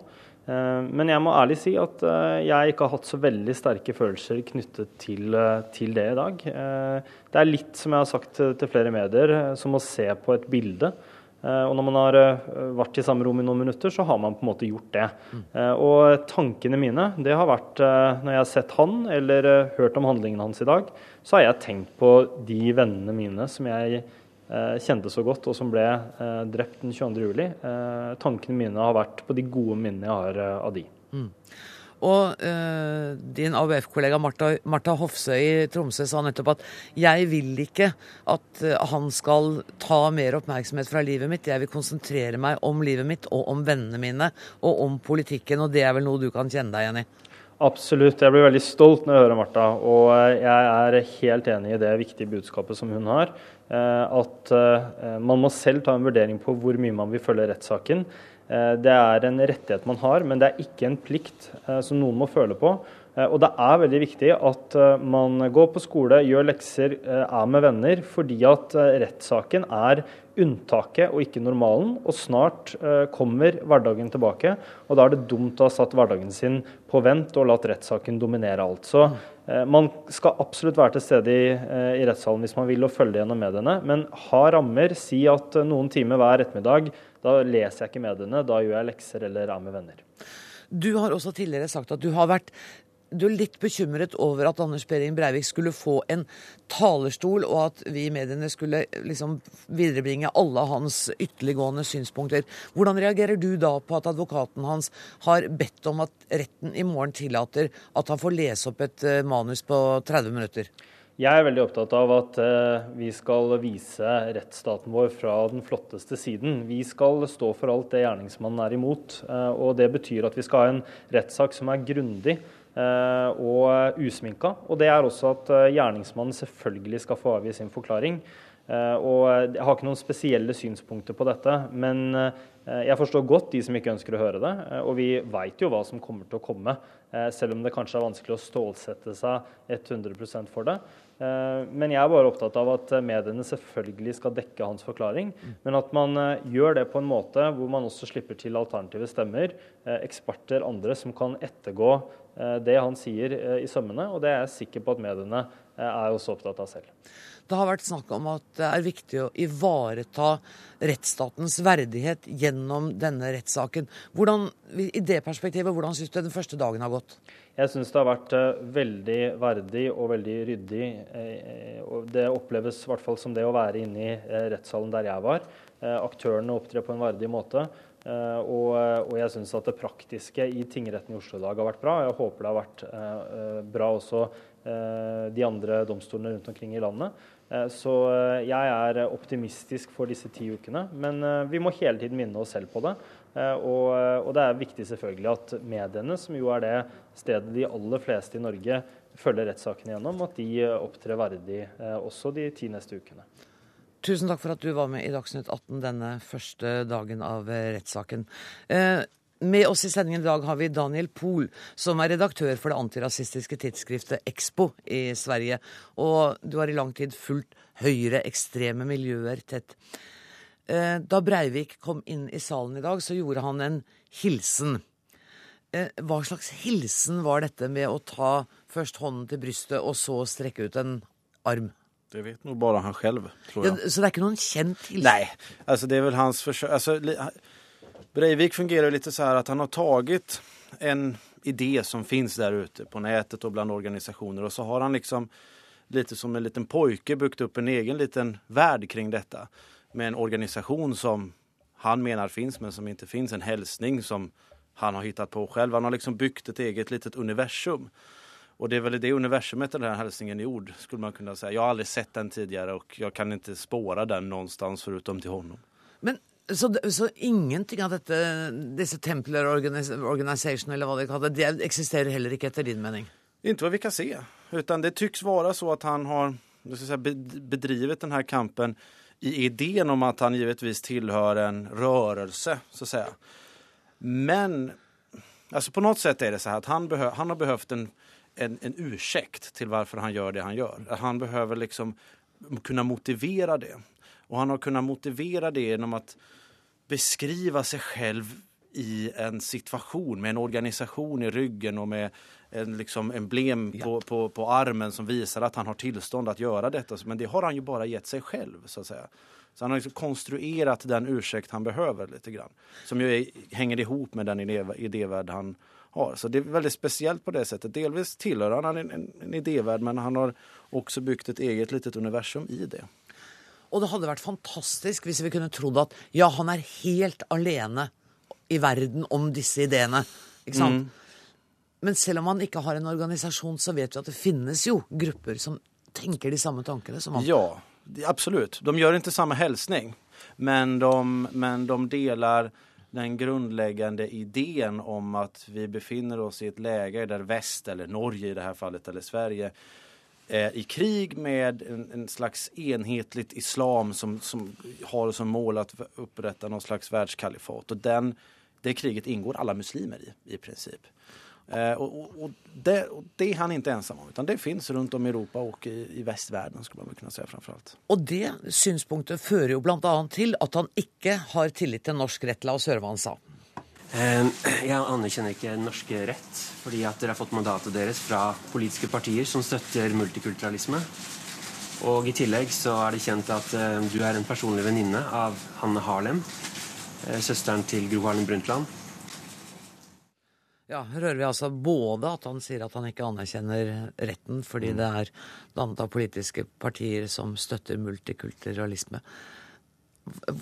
Eh, men jeg må ærlig si at eh, jeg ikke har hatt så veldig sterke følelser knyttet til, til det i dag. Det er litt, som jeg har sagt til flere medier, som å se på et bilde. Og når man har vært i samme rom i noen minutter, så har man på en måte gjort det. Og tankene mine, det har vært når jeg har sett han eller hørt om handlingen hans i dag, så har jeg tenkt på de vennene mine som jeg kjente så godt, og som ble eh, drept den 22.07. Eh, tankene mine har vært på de gode minnene jeg har av de. Mm. Og eh, din AUF-kollega Martha, Martha Hofsøy i Tromsø sa nettopp at jeg vil ikke at han skal ta mer oppmerksomhet fra livet mitt. Jeg vil konsentrere meg om livet mitt og om vennene mine og om politikken. Og det er vel noe du kan kjenne deg igjen i? Absolutt. Jeg blir veldig stolt når jeg hører Martha, Og jeg er helt enig i det viktige budskapet som hun har. Eh, at eh, man må selv ta en vurdering på hvor mye man vil følge rettssaken. Eh, det er en rettighet man har, men det er ikke en plikt som noen må føle på. Og det er veldig viktig at man går på skole, gjør lekser, er med venner, fordi at rettssaken er unntaket og ikke normalen. Og snart kommer hverdagen tilbake, og da er det dumt å ha satt hverdagen sin på vent og latt rettssaken dominere alt. Så man skal absolutt være til stede i, eh, i rettssalen hvis man vil og følge gjennom mediene, men ha rammer. Si at eh, noen timer hver ettermiddag, da leser jeg ikke mediene, da gjør jeg lekser eller er med venner. Du har også tidligere sagt at du har vært du er litt bekymret over at Anders Behring Breivik skulle få en talerstol, og at vi i mediene skulle liksom viderebringe alle hans ytterliggående synspunkter. Hvordan reagerer du da på at advokaten hans har bedt om at retten i morgen tillater at han får lese opp et eh, manus på 30 minutter? Jeg er veldig opptatt av at eh, vi skal vise rettsstaten vår fra den flotteste siden. Vi skal stå for alt det gjerningsmannen er imot. Eh, og Det betyr at vi skal ha en rettssak som er grundig, og usminka. Og det er også at eh, gjerningsmannen selvfølgelig skal få avgi sin forklaring. Eh, og Jeg har ikke noen spesielle synspunkter på dette, men jeg forstår godt de som ikke ønsker å høre det. Og vi veit jo hva som kommer til å komme, selv om det kanskje er vanskelig å stålsette seg 100% for det. Men jeg er bare opptatt av at mediene selvfølgelig skal dekke hans forklaring. Men at man gjør det på en måte hvor man også slipper til alternative stemmer, eksperter, andre som kan ettergå Eh, det han sier eh, i sømmene, og det er jeg sikker på at mediene eh, er også opptatt av selv. Det har vært snakk om at det er viktig å ivareta rettsstatens verdighet gjennom denne rettssaken. Hvordan, I det perspektivet, hvordan syns du den første dagen har gått? Jeg syns det har vært veldig verdig og veldig ryddig. Det oppleves i hvert fall som det å være inne i rettssalen der jeg var. Aktørene opptrer på en verdig måte. Og, jeg syns at det praktiske i tingretten i Oslo i dag har vært bra. Jeg håper det har vært bra også de andre domstolene rundt omkring i landet. Eh, så eh, jeg er optimistisk for disse ti ukene, men eh, vi må hele tiden minne oss selv på det. Og, det er viktig selvfølgelig at mediene, som jo er det stedet de aller fleste i Norge følger rettssaken gjennom, at de opptrer verdig også de ti neste ukene. Tusen takk for at du var med i Dagsnytt 18 denne første dagen av rettssaken. Eh, med oss i sendingen i dag har vi Daniel Pohl, som er redaktør for det antirasistiske tidsskriftet Expo i Sverige. Og du har i lang tid fulgt høyreekstreme miljøer tett. Eh, da Breivik kom inn i salen i dag, så gjorde han en hilsen. Eh, hva slags hilsen var dette med å ta først hånden til brystet og så strekke ut en arm? Det vet nå bare han selv, tror jeg. Ja, så det er ikke noen kjent hilsen? Nei, altså det er vel hans forsøk altså, Breivik fungerer jo litt sånn at han har taget en idé som fins der ute på nettet og blant organisasjoner og så har han liksom litt som en liten pojke bygd opp en egen liten värld kring dette, med en organisasjon som han mener fins, men som ikke fins, en hilsen som han har hittat på selv. Han har liksom byggt et eget litet universum. Og det er vel i det universumet den här hälsningen är gjord, skulle man kunne si. Jeg har aldri sett den tidligere og jeg kan ikke spåra den någonstans förutom til honom. Men så, så, ingenting av dette, disse Templar Organization, eller hva de kaller det, det eksisterer heller ikke etter din mening? Ikke hva vi kan se. Utan det tycks være så at han har säga, bedrivet denne kampen i ideen om at han givetvis tilhører en rørelse, så å si. Men alltså på noe sett er det så at han, behø han har behøvd en, en, en ursäkt til hvorfor han gjør det han gjør. Han behøver liksom kunne motivere det. Og han har kunnet motivere det gjennom å beskrive seg selv i en situasjon med en organisasjon i ryggen og med en liksom emblem på, på, på, armen som viser at han har tilstand å gjøre dette. Men det har han jo bare gitt seg selv. Så, så han har liksom konstruert den ursäkt han behøver litt grann. Som jo henger ihop med den idévärld han har. Så det er veldig spesielt på det settet. Delvis tilhører han en, en, en idévärld, men han har også bygd et eget litet universum i det. Og det hadde vært fantastisk hvis vi kunne trodd at ja, han er helt alene i verden om disse ideene. Ikke sant? Mm. Men selv om han ikke har en organisasjon, så vet vi at det finnes jo grupper som tenker de samme tankene som han. Ja, absolutt. De gjør ikke samme hilsning, men de, men de deler den grunnleggende ideen om at vi befinner oss i et läge der vest, eller Norge i det her fallet, eller Sverige, i krig med en, en, slags enhetligt islam som, som har som mål att upprätta någon slags världskalifat. Och den, det kriget ingår alla muslimer i, i princip. Eh, och, och, det, och, det, är han ikke ensam om, utan det finns rundt om i Europa og i, i västvärlden skulle man kunne säga framförallt. Og det synspunktet fører jo bl.a. til at han ikke har tillit til norsk rett. La oss høre hva han sa. Eh, jeg anerkjenner ikke norsk rett, fordi at dere har fått mandatet deres fra politiske partier som støtter multikulturalisme. Og i tillegg så er det kjent at eh, du er en personlig venninne av Hanne Harlem, eh, søsteren til Gro Harlem Brundtland. Ja, her hører vi altså både at han sier at han ikke anerkjenner retten fordi mm. det er dannet av politiske partier som støtter multikulturalisme.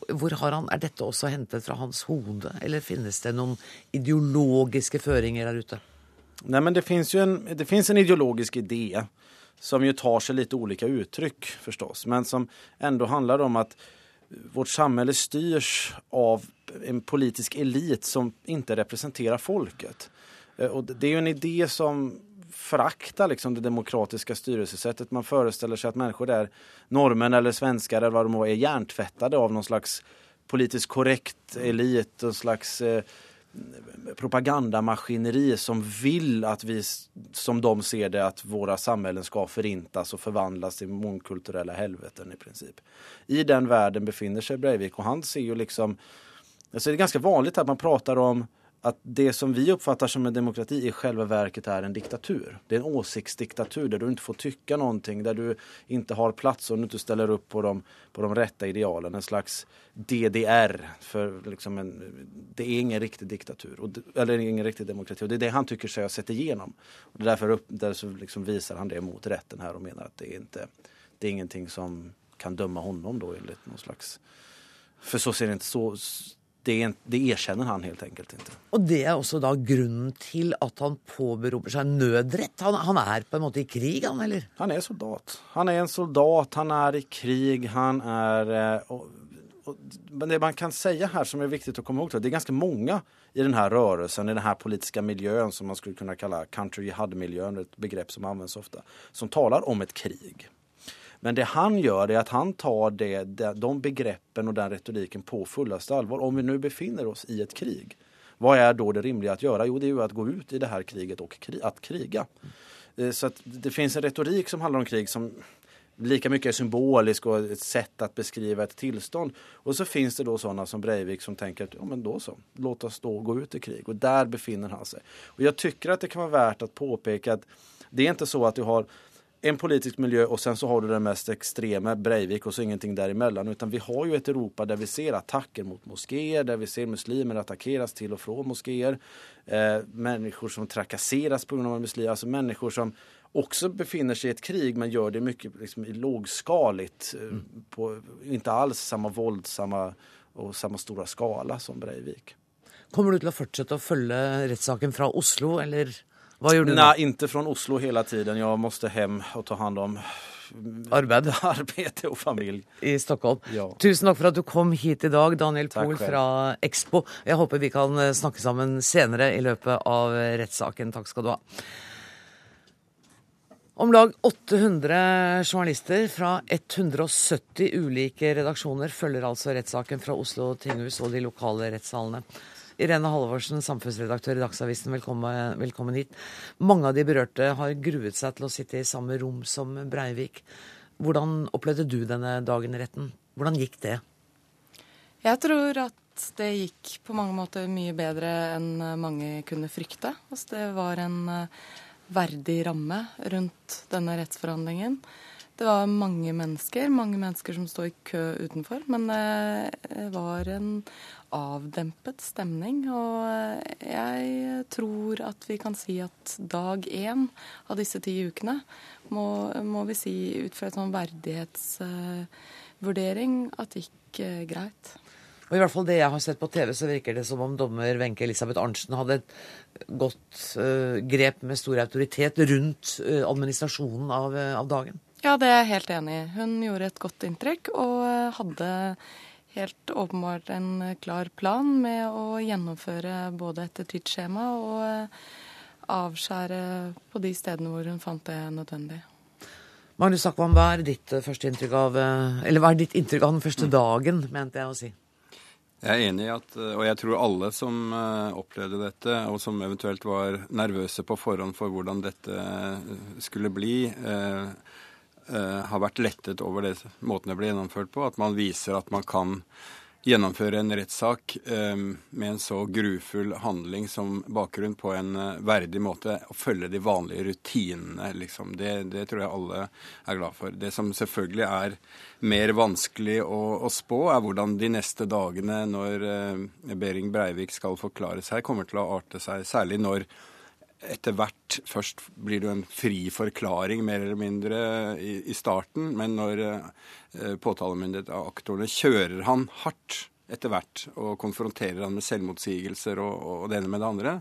Hvor har han, Er dette også hentet fra hans hode, eller finnes det noen ideologiske føringer der ute? Nei, men det finnes jo en, en ideologisk idé som jo tar seg litt ulike uttrykk, forstås, men som enda handler om at vårt samhälle styrs av en politisk elit som ikke representerer folket. Eh, och det er jo en idé som föraktar liksom det demokratiska styrelsesättet. Man föreställer sig att människor där, norrmän eller svenskar eller vad de är, hjärntvättade av någon slags politiskt korrekt elit, en slags eh, propagandamaskineri som vill att vi, som de ser det, att våra samhällen ska förintas och förvandlas till mångkulturella helveten i princip. I den världen befinner sig Breivik og han ser ju liksom, alltså det är ganska vanligt att man pratar om at det som vi oppfatter som en demokrati i själva verket er en diktatur. Det er en åsiktsdiktatur der du ikke får tycka någonting, der du ikke har plats og du ikke ställer upp på de, på de rätta idealen. En slags DDR. För liksom en, det er ingen riktig diktatur, eller ingen riktig demokrati. Og det er det han tycker sig ha sett igenom. Och därför upp, där liksom visar han det mot rätten här och menar att det är, inte, det är ingenting som kan dømme honom då enligt någon slags... För så ser det inte så det, det erkjenner han helt enkelt ikke. Og det er også da grunnen til at han påberoper seg nødrett? Han, han, er på en måte i krig, han, eller? Han er soldat. Han er en soldat, han er i krig, han er eh, og, og, Men det man kan si her som er viktig å komme ihåg, det er ganske mange i denne rørelsen, i denne politiske miljøen som man skulle kunne kalle country jihad-miljøen, et begrep som anvendes ofte, som taler om et krig. Men det han gjør, er at han tar det, de begreppen og den retoriken på fulleste alvor. Om vi nå befinner oss i et krig, hva er da det rimelige å gjøre? Jo, det er jo å gå ut i det her kriget og kri at krige. Så så det finnes en retorikk som handler om krig som like mye er symbolisk og et sett å beskrive et tilstand. Og så finnes det da sånne som Breivik som tenker at ja, men da så, la oss da gå ut i krig. Og der befinner han seg. Og jeg syns det kan være verdt å påpeke at det er ikke så at du har en politisk miljø og sen så har du den mest ekstreme, Breivik og så ingenting derimellom. Utan vi har jo et Europa der vi ser attacker mot moskéer, der vi ser muslimer attackeres til og fra moskéer. Eh, mennesker som trakasseres på grund av muslimer, Altså mennesker som også befinner seg i et krig men gjør det mycket liksom, lågskalig. Ikke mm. På inte alls samme våldsamma og samme store skala som Breivik. Kommer du til å fortsette å følge rettssaken fra Oslo, eller? Hva gjør du? Nei, ikke fra Oslo hele tiden. Jeg måtte hjem og ta hand om Arbeid. (laughs) Arbeid og familie. I Stockholm. Ja. Tusen takk for at du kom hit i dag, Daniel Pohl fra Expo. Jeg håper vi kan eh, snakke sammen senere i løpet av rettssaken. Takk skal du ha. Om lag 800 journalister fra 170 ulike redaksjoner følger altså rettssaken fra Oslo tinghus og de lokale rettssalene. Irene Halvorsen, samfunnsredaktør i Dagsavisen, velkommen, velkommen, hit. Mange av de berørte har gruet seg til å sitte i samme rom som Breivik. Hvordan opplevde du denne dagen i retten? Hvordan gikk det? Jeg tror at det gikk på mange måter mye bedre enn mange kunne frykte. Altså det var en eh, verdig ramme rundt denne rettsforhandlingen. Det var mange mennesker, mange mennesker som sto i kø utenfor. Men det var en avdempet stemning. Og jeg tror at vi kan si at dag én av disse ti ukene må, må vi si ut fra en sånn verdighetsvurdering at det gikk eh, greit. Og I hvert fall det jeg har sett på TV, så virker det som om dommer Wenche Elisabeth Arntzen hadde et godt uh, grep med stor autoritet rundt uh, administrasjonen av, uh, av dagen. Ja, det er jeg helt enig i. Hun gjorde et godt inntrykk og hadde helt åpenbart en klar plan med å gjennomføre både etter tidsskjema og avskjære på de stedene hvor hun fant det nødvendig. Magnus Akvam, hva er ditt første inntrykk av Eller hva er ditt inntrykk av den første dagen, mente jeg å si? Jeg er enig i at, og jeg tror alle som opplevde dette, og som eventuelt var nervøse på forhånd for hvordan dette skulle bli, Eh, har vært lettet over det måten det ble gjennomført på. At man viser at man kan gjennomføre en rettssak eh, med en så grufull handling som bakgrunn på en eh, verdig måte. Og følge de vanlige rutinene, liksom. Det, det, tror jeg alle er glad for. Det som selvfølgelig er mer vanskelig å, å spå, er hvordan de neste dagene når Behring Breivik skal forklare seg, kommer til å arte seg. Særlig når etter hvert Først blir det jo en fri forklaring, mer eller mindre, i, i starten. Men når eh, påtalemyndighetsaktorene aktorene kjører han hardt etter hvert og konfronterer han med selvmotsigelser og, og det ene med det andre,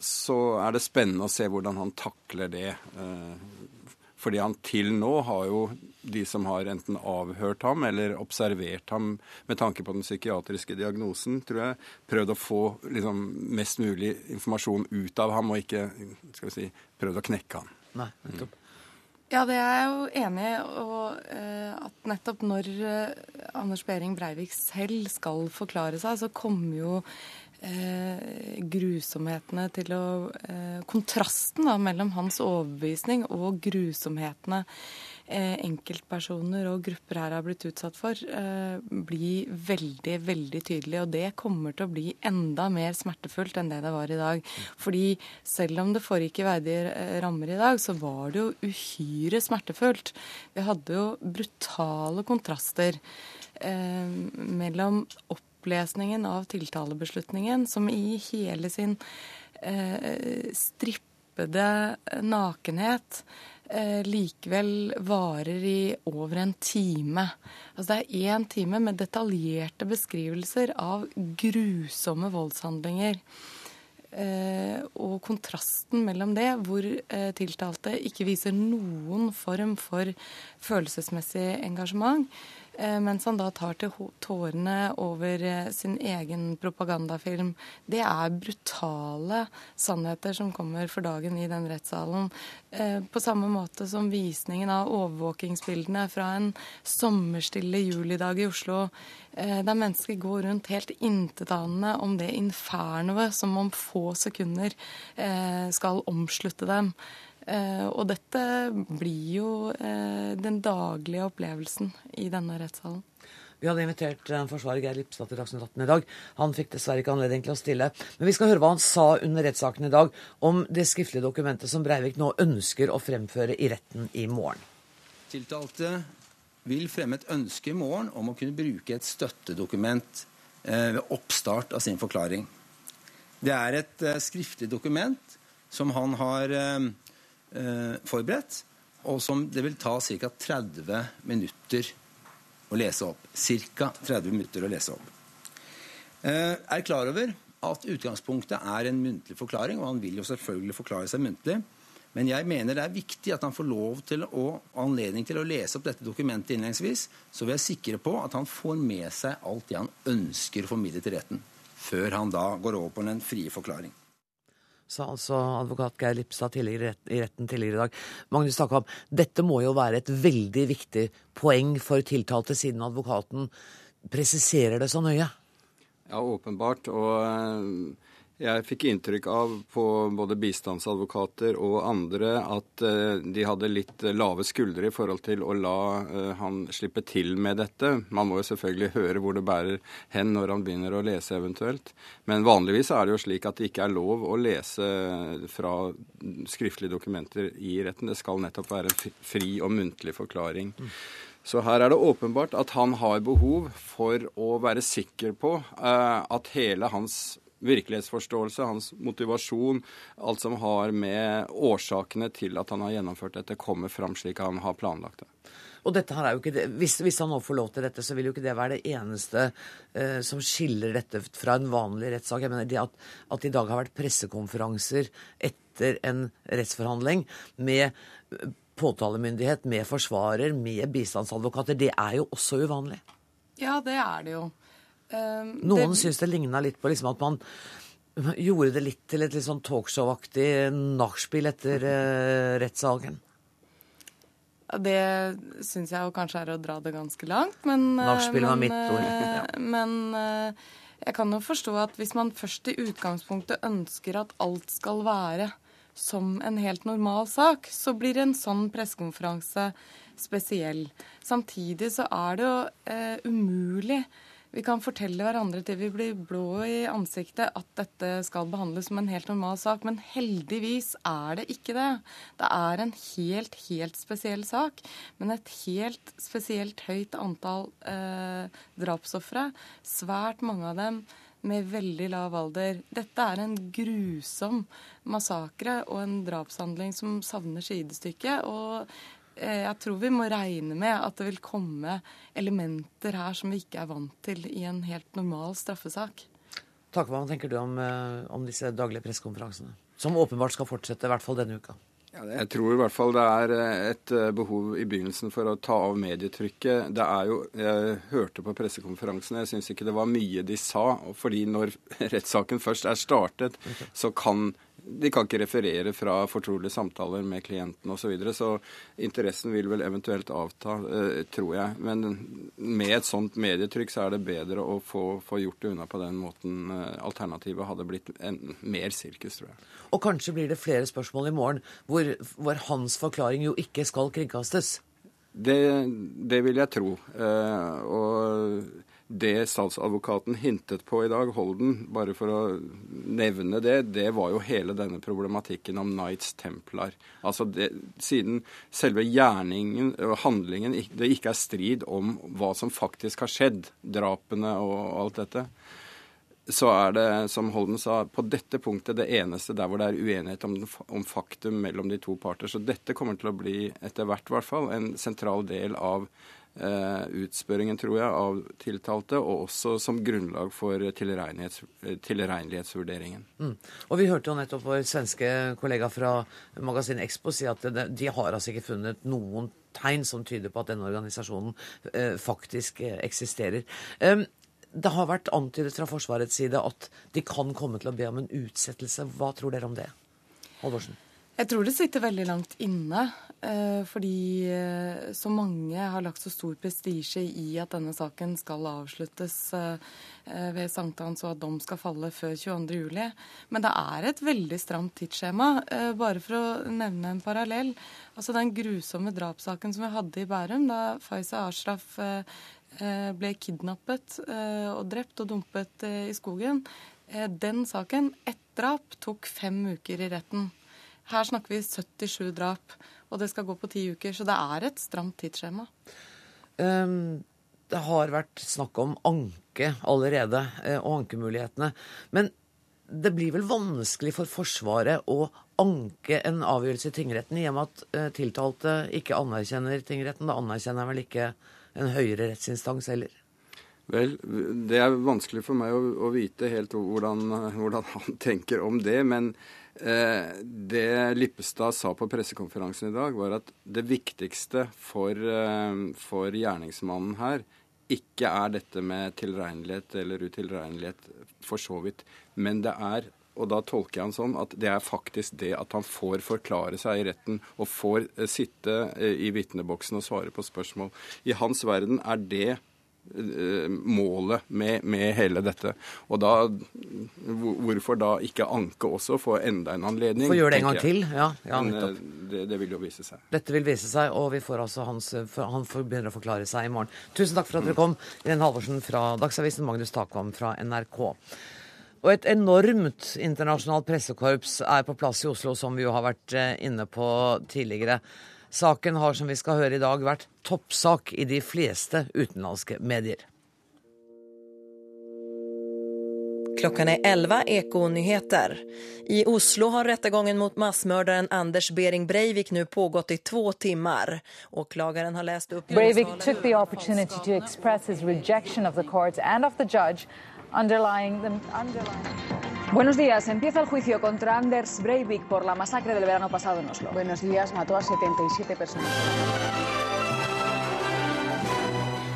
så er det spennende å se hvordan han takler det. Eh, fordi han til nå har jo de som har enten avhørt ham eller observert ham med tanke på den psykiatriske diagnosen, tror jeg, prøvd å få liksom, mest mulig informasjon ut av ham, og ikke skal vi si, prøvd å knekke ham. Nei, nettopp. Ja, det er jeg jo enig i. Og uh, at nettopp når uh, Anders Behring Breivik selv skal forklare seg, så kommer jo eh, grusomhetene til å eh, Kontrasten da, mellom hans overbevisning og grusomhetene eh, enkeltpersoner og grupper her har blitt utsatt for, eh, blir veldig, veldig tydelig. Og det kommer til å bli enda mer smertefullt enn det det var i dag. Fordi selv om det foregikk i verdige eh, rammer i dag, så var det jo uhyre smertefullt. Vi hadde jo brutale kontraster eh, mellom opplesningen av tiltalebeslutningen, som i hele sin eh, strippede nakenhet eh, likevel varer i over en time. Altså det er én time med detaljerte beskrivelser av grusomme voldshandlinger. Eh, og kontrasten mellom det, hvor eh, tiltalte ikke viser noen form for følelsesmessig engasjement, Eh, mens han da tar til tårene over eh, sin egen propagandafilm. Det er brutale sannheter som kommer for dagen i den rettssalen. Eh, på samme måte som visningen av overvåkingsbildene fra en sommerstille julidag i Oslo, der mennesker går rundt helt intetanende om det infernoet som om få sekunder skal omslutte dem. Eh, og dette blir jo eh, den daglige opplevelsen i denne rettssalen. Vi hadde invitert eh, forsvarer Geir Lipstad til Dagsnytt 18 i dag. Han fikk dessverre ikke anledning til å stille. Men vi skal høre hva han sa under rettssaken i dag om det skriftlige dokumentet som Breivik nå ønsker å fremføre i retten i morgen. Tiltalte vil fremme et ønske i morgen om å kunne bruke et støttedokument ved oppstart av sin forklaring. Det er et skriftlig dokument som han har forberedt, og som det vil ta ca. 30 minutter å lese opp. Ca. 30 minutter å lese opp. Eh, er klar over at utgangspunktet er en muntlig forklaring, og han vil jo selvfølgelig forklare seg muntlig. Men jeg mener det er viktig at han får lov til å, anledning til å lese opp dette dokumentet innledningsvis, så vi er sikre på at han får med seg alt det han ønsker å formidle til retten, før han da går over på den frie forklaring sa altså advokat Geir Lipstad i retten tidligere i dag. Magnus Takam, dette må jo være et veldig viktig poeng for tiltalte, siden advokaten presiserer det så nøye? Ja, åpenbart. Og jeg fikk inntrykk av på både bistandsadvokater og andre at eh, de hadde litt lave skuldre i forhold til å la eh, han slippe til med dette. Man må jo selvfølgelig (laughs) høre hvor det bærer hen når han begynner å lese eventuelt. Men vanligvis er det jo slik at det ikke er lov å lese fra skriftlige dokumenter i retten. Det skal nettopp være en fri og muntlig forklaring. Så her er det åpenbart at han har behov for å være sikker på uh, at hele hans virkelighetsforståelse, hans motivasjon, alt som har med årsakene til at han har gjennomført dette, kommer fram slik han har planlagt det. Og dette her er jo ikke det, hvis, hvis, han nå får lov til dette, så vil jo ikke det være det eneste eh, som skiller dette fra en vanlig rettssak. Jeg mener det at, at det i dag har vært pressekonferanser etter en rettsforhandling med påtalemyndighet, med forsvarer, med bistandsadvokater, det er jo også uvanlig. Ja, det er det jo. Um, Noen det... syns det ligna litt på liksom at man gjorde det litt til et litt sånn talkshow-aktig nachspiel etter uh, rettssaken. Det syns jeg jo kanskje er å dra det ganske langt, men eh, Nachspiel var mitt ord. Ja. Men jeg kan jo forstå at hvis man først i utgangspunktet ønsker at alt skal være som en helt normal sak, så blir en sånn pressekonferanse spesiell. Samtidig så er det jo eh, umulig vi kan fortelle hverandre til vi blir blå i ansiktet at dette skal behandles som en helt normal sak, men heldigvis er det ikke det. Det er en helt, helt spesiell sak, men et helt spesielt høyt antall eh, drapsofre. Svært mange av dem med veldig lav alder. Dette er en grusom massakre og en drapshandling som savner sidestykke. og jeg tror vi må regne med at det vil komme elementer her som vi ikke er vant til i en helt normal straffesak. Takk, Hva tenker du om, eh, om disse daglige pressekonferansene? Som åpenbart skal fortsette, i hvert fall denne uka. Ja, jeg tror i hvert fall det er eh, et behov i begynnelsen for å ta av medietrykket. Det er jo, Jeg hørte på pressekonferansen, jeg syns ikke det var mye de sa. fordi når (laughs) rettssaken først er startet, okay. så kan de kan ikke referere fra fortrolige samtaler med klienten osv. Så, videre, så interessen vil vel eventuelt avta, eh, tror jeg. Men med et sånt medietrykk så er det bedre å få, få gjort det unna på den måten. Eh, alternativet hadde blitt en, mer sirkus, tror jeg. Og kanskje blir det flere spørsmål i morgen hvor, hvor hans forklaring jo ikke skal kringkastes? Det, det vil jeg tro. Eh, og det statsadvokaten hintet på i dag, Holden, bare for å nevne det, det var jo hele denne problematikken om Knights Templar. Altså det, Siden selve gjerningen og handlingen det ikke er strid om hva som faktisk har skjedd, drapene og alt dette, så er det, som Holden sa, på dette punktet det eneste der hvor det er uenighet om, om faktum mellom de to parter. Så dette kommer til å bli, etter hvert i hvert fall, en sentral del av utspørringen, tror jeg, av tiltalte, og også som grunnlag for tilregnelighetsvurderingen. Mm. Og Vi hørte jo nettopp vår svenske kollega fra Magasin Expo si at de har altså ikke funnet noen tegn som tyder på at denne organisasjonen eh, faktisk eh, eksisterer. Det har vært antydet fra Forsvarets side at de kan komme til å be om en utsettelse. Hva tror dere om det? Halvorsen? Jeg tror det sitter veldig langt inne. Eh, fordi eh, så mange har lagt så stor prestisje i at denne saken skal avsluttes eh, ved sankthans, og at dom skal falle før 22.07. Men det er et veldig stramt tidsskjema. Bare for å nevne en parallell. Altså Den grusomme drapssaken som vi hadde i Bærum, da Faiza Ashraf ble kidnappet og drept og dumpet i skogen. Den saken, ett drap, tok fem uker i retten. Her snakker vi 77 drap, og det skal gå på ti uker. Så det er et stramt tidsskjema. Um, det har vært snakk om anke allerede, eh, og ankemulighetene. Men det blir vel vanskelig for Forsvaret å anke en avgjørelse i tingretten, i og med at eh, tiltalte ikke anerkjenner tingretten. Da anerkjenner vel ikke en høyere rettsinstans heller? Vel, det er vanskelig for meg å, å vite helt hvordan, hvordan, han tenker om det. Men det Lippestad sa på pressekonferansen i dag, var at det viktigste for, eh, for gjerningsmannen her ikke er dette med tilregnelighet eller utilregnelighet, for så vidt. Men det er og da tolker jeg han sånn at det er faktisk det at han får forklare seg i retten og får eh, sitte i vitneboksen og svare på spørsmål. I hans verden er det Eh, målet med, med, hele dette. Og da, Hvorfor da ikke anke også, få enda en anledning? Få gjøre det en gang til, ja. ja Men, eh, det, det, vil jo vise seg. Dette vil vise seg, og vi får altså hans, han får begynner å forklare seg i morgen. Tusen takk for at dere kom. Irene Halvorsen fra Dagsavisen, Magnus Takvam fra NRK. Og et enormt internasjonalt pressekorps er på plass i Oslo, som vi jo har vært eh, inne på tidligere. Saken har, som vi skal høre i dag, vært toppsak i de fleste utenlandske medier. Klockan är 11, Eko-nyheter. I Oslo har rättegången mot massmördaren Anders Bering Breivik nu pågått i två timmar. Åklagaren har läst upp... Breivik took the opportunity to express his rejection of the courts and of the judge, underlying them... Underlying... Buenos días. Empieza el juicio contra Anders Breivik por la masacre del verano pasado en Oslo. Buenos días. Mató a 77 personas.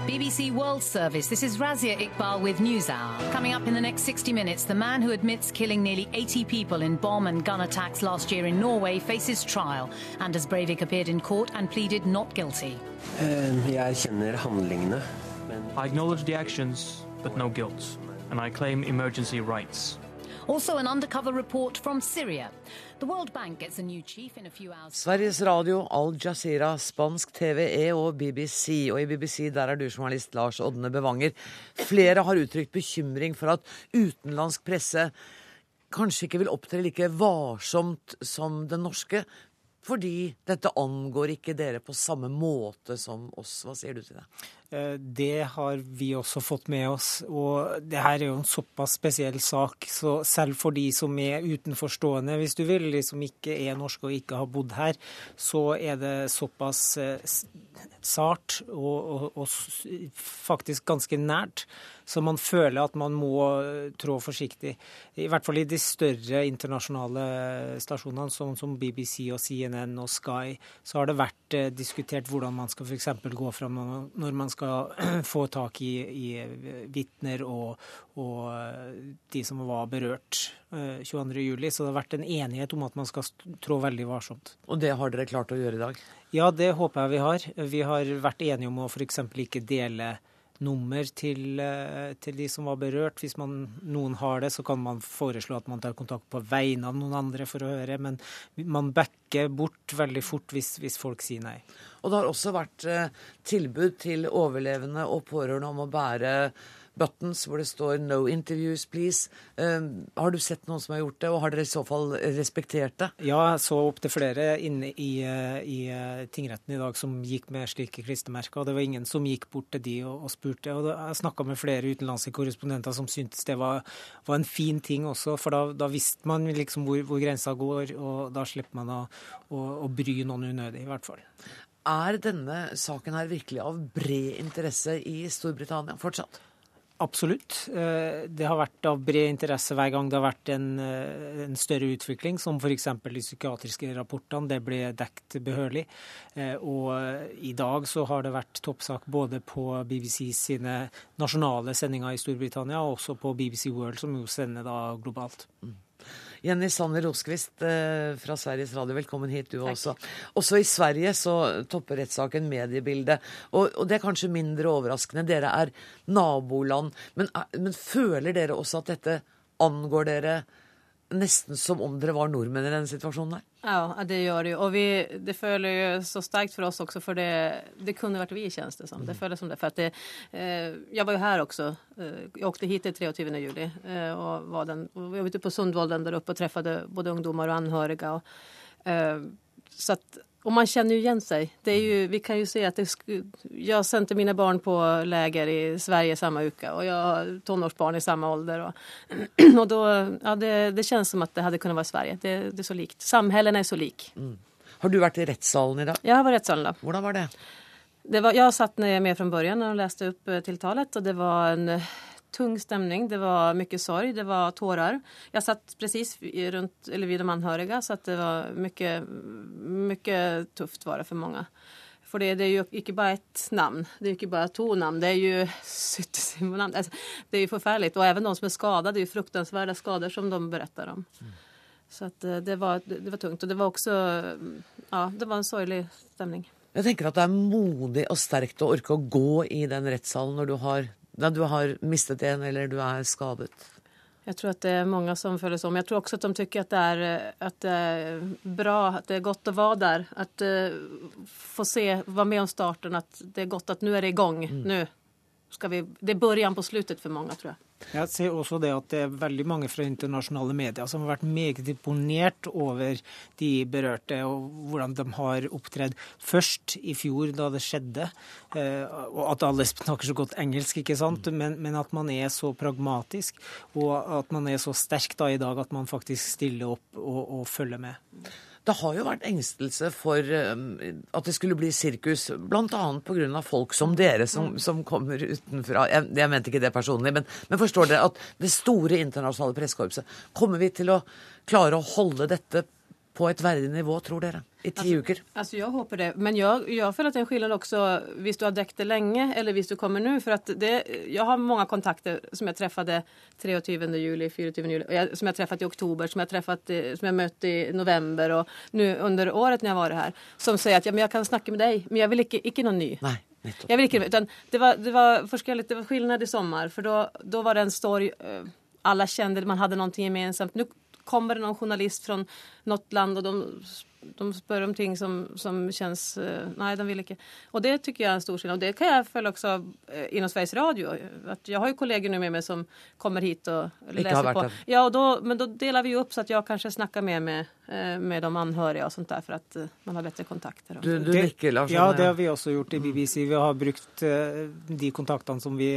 BBC World Service. This is Razia Iqbal with NewsHour. Coming up in the next 60 minutes, the man who admits killing nearly 80 people in bomb and gun attacks last year in Norway faces trial. Anders Breivik appeared in court and pleaded not guilty. Um, jeg erkjenner. I acknowledge the actions, but no guilt. And I claim emergency rights. Sveriges Radio, Al Jazeera, spansk TVE og BBC. Og i BBC der er du journalist Lars Odne Bevanger. Flere har uttrykt bekymring for at utenlandsk presse kanskje ikke vil opptre like varsomt som den norske. Fordi dette angår ikke dere på samme måte som oss. Hva sier du til det? Eh, det har vi også fått med oss. Og det her er jo en såpass spesiell sak, så selv for de som er utenforstående, hvis du vil, de som ikke er norske og ikke har bodd her, så er det såpass eh, sart og, og, og faktisk ganske nært så man føler at man må eh, trå forsiktig. I hvert fall i de større internasjonale stasjonene, sånn som BBC og CNN og Sky, så har det vært diskutert hvordan man skal f.eks. gå fram når man skal (clears throat) få tak i, i vitner og, og, eh, de som var berørt 22.07. Så det har vært en enighet om at man skal trå veldig varsomt. Og det har dere klart å gjøre i dag? Ja, det håper jeg vi har. Vi har vært enige om å f.eks. ikke dele nummer til, eh, til, de som var berørt. Hvis man, noen har det, så kan man foreslå at man tar kontakt på vegne av noen andre for å høre. Men man backer bort veldig fort hvis, hvis folk sier nei. Og det har også vært eh, tilbud til overlevende og pårørende om å bære buttons hvor det står 'no interviews, please'. Uh, har du sett noen som har gjort det, og har dere i så fall respektert det? Ja, jeg så opptil flere inne i, i, tingretten i dag som gikk med slike klistremerker. og Det var ingen som gikk bort til de og, og spurte. og Jeg snakka med flere utenlandske korrespondenter som syntes det var, var en fin ting også, for da, da visste man liksom hvor, hvor, grensa går, og da slipper man å, å, å bry noen unødig, i hvert fall. Er denne saken her virkelig av bred interesse i Storbritannia fortsatt? Absolutt. Eh, det har vært av bred interesse hver gang det har vært en, eh, en større utvikling, som f.eks. de psykiatriske rapportene. Det ble dekt behørig. Eh, og i dag så har det vært toppsak både på BBC sine nasjonale sendinger i Storbritannia, og også på BBC World, som jo sender da globalt. Jenny Sanner Roskvist eh, fra Sveriges Radio, velkommen hit du Takk. også. Også i Sverige så topper rettssaken mediebildet. Og, og, det er kanskje mindre overraskende. Dere er naboland. Men, eh, men føler dere også at dette angår dere nesten som om dere var nordmenn i denne situasjonen der. Ja, det gjør det jo. Og vi, det føler jo så sterkt for oss også, for det, det kunne vært vi, kjennes det som. Det føles som det. For det, eh, jeg var jo her også. Eh, jeg åkte hit den 23. juli. Eh, og var den, var ute på Sundvolden der oppe og traff både ungdommer og anhørige. Og, eh, så at, og man kjenner jo igjen seg. Det er jo, vi kan jo se at det, jeg sendte mine barn på läger i Sverige samme uke, og jeg har tonårsbarn i samme alder. Og, og då, ja, det, det kjennes som at det hadde kunnet være Sverige. Det, det er så likt. Samhällena er så lik. Mm. Har du vært i rettssalen i dag? Jeg har vært i rettssalen da. Hvordan var det? det var, jeg satt med fra begynnelsen og leste opp eh, tiltalet, og det var en tung stemning. Det var mye sorg, det var tårer. Jeg satt precis rundt, eller vid de anhöriga så det var mye mye tufft var det for mange. For det, det, er jo ikke bare ett navn, det er ikke bare to navn. Det er jo 70 navn. Alltså, det er jo forferdelig. Og også de som er skadade, det er jo fruktansverdige skader som de beretter om. Så eh, det, var, det var tungt. Og det var også ja, det var en sorglig stemning. Jeg tenker at det er modig og sterkt å orke å gå i den rettssalen når du har da du har mistet en eller du er skadet? Jeg tror at det er mange som føler sånn. Jeg tror også at de syns at, at, det er bra, at det er godt å være der. At uh, få se, være med om starten, at det er godt at nå er det i gang. Mm. Nå vi Det er begynnelsen på slutten for mange, tror jeg. Jeg ser også det at det er veldig mange fra internasjonale medier som har vært meget imponert over de berørte, og hvordan de har opptredd først i fjor, da det skjedde. Eh, og at alle snakker så godt engelsk, ikke sant, men, men at man er så pragmatisk, og at man er så sterk da i dag at man faktisk stiller opp og, og følger med. Det har jo vært engstelse for um, at det skulle bli sirkus, bl.a. pga. folk som dere, som, som kommer utenfra. Jeg, jeg, mente ikke det personlig, men, men forstår dere at det store internasjonale pressekorpset Kommer vi til å klare å holde dette på et verdig nivå, tror dere? I ti altså, uker? Altså, jeg håper det. Men jeg, jeg føler at det er en forskjell også hvis du har dekket det lenge, eller hvis du kommer nå. For at det, jeg har mange kontakter som jeg treffet 23. juli, 24. juli, som jeg treffet i oktober, som jeg, treffet, som jeg i november og nå under året når jeg var her, som sier at ja, men jeg kan snakke med deg, men jeg vil ikke, ikke noe ny. Nei. Jeg vil ikke, utan det var, det var det var skillnad i sommer, for da var det en story eh, alle kjente, man hadde noe gemensamt. Nå kommer det noen journalist fra noe land, og de de spør om ting som, som känns... Eh, nei, de vil ikke. Og det tycker jeg er en stor skillnad. Og det kan jeg føle også eh, inom Sveriges Radio. Att jag har jo kollegor nu med meg som kommer hit og leser på. Ja, och då, men da deler vi jo opp så at jeg kanskje snakker mer med, eh, med de anhöriga og sånt der, for at man har bedre kontakter. Du, du nikker, Lars. Ja, det har vi også gjort i BBC. Vi har brukt de kontaktene som vi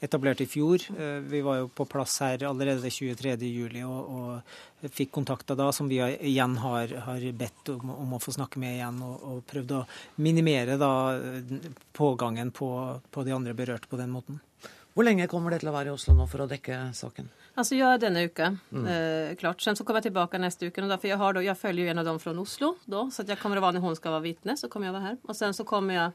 etablerte i fjor. Vi var jo på plass her allerede 23.07. og, og fikk kontakter da som vi igjen har, har bedt om, om, å få snakke med igjen, og, og prøvd å minimere da, pågangen på, på, de andre berørte på den måten. Hvor lenge kommer det til å være i Oslo nå for å dekke saken? Altså, ja, denne uka. Mm. Eh, klart. Sen så kommer jeg tilbake neste uke. Og jeg, har, jeg følger jo en av dem fra Oslo, da, så jeg kommer å være når hun skal være vitne. Så kommer jeg være her. Og sen så kommer jeg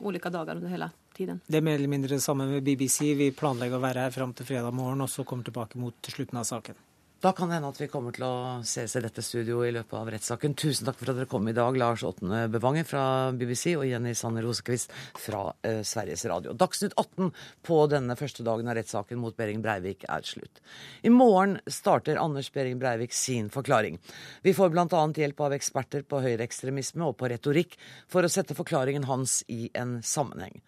ulike dager under hele tiden. Det er mer eller mindre det samme med BBC. Vi planlegger å være her fram til fredag morgen, og så kommer tilbake mot slutten av saken. Da kan det hende at vi kommer til å ses i dette studioet i løpet av rettssaken. Tusen takk for at dere kom i dag, Lars Åtne Bevanger fra BBC og Jenny Sanne Rosekvist fra eh, Sveriges Radio. Dagsnytt 18 på denne første dagen av rettssaken mot Behring Breivik er slutt. I morgen starter Anders Behring Breivik sin forklaring. Vi får bl.a. hjelp av eksperter på høyreekstremisme og på retorikk for å sette forklaringen hans i en sammenheng.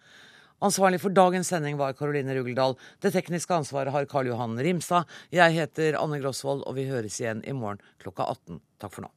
Ansvarlig for dagens sending var Karoline Rugeldal. Det tekniske ansvaret har Karl Johan Rimstad. Jeg heter Anne Grosvold, og vi høres igjen i morgen klokka 18. Takk for nå.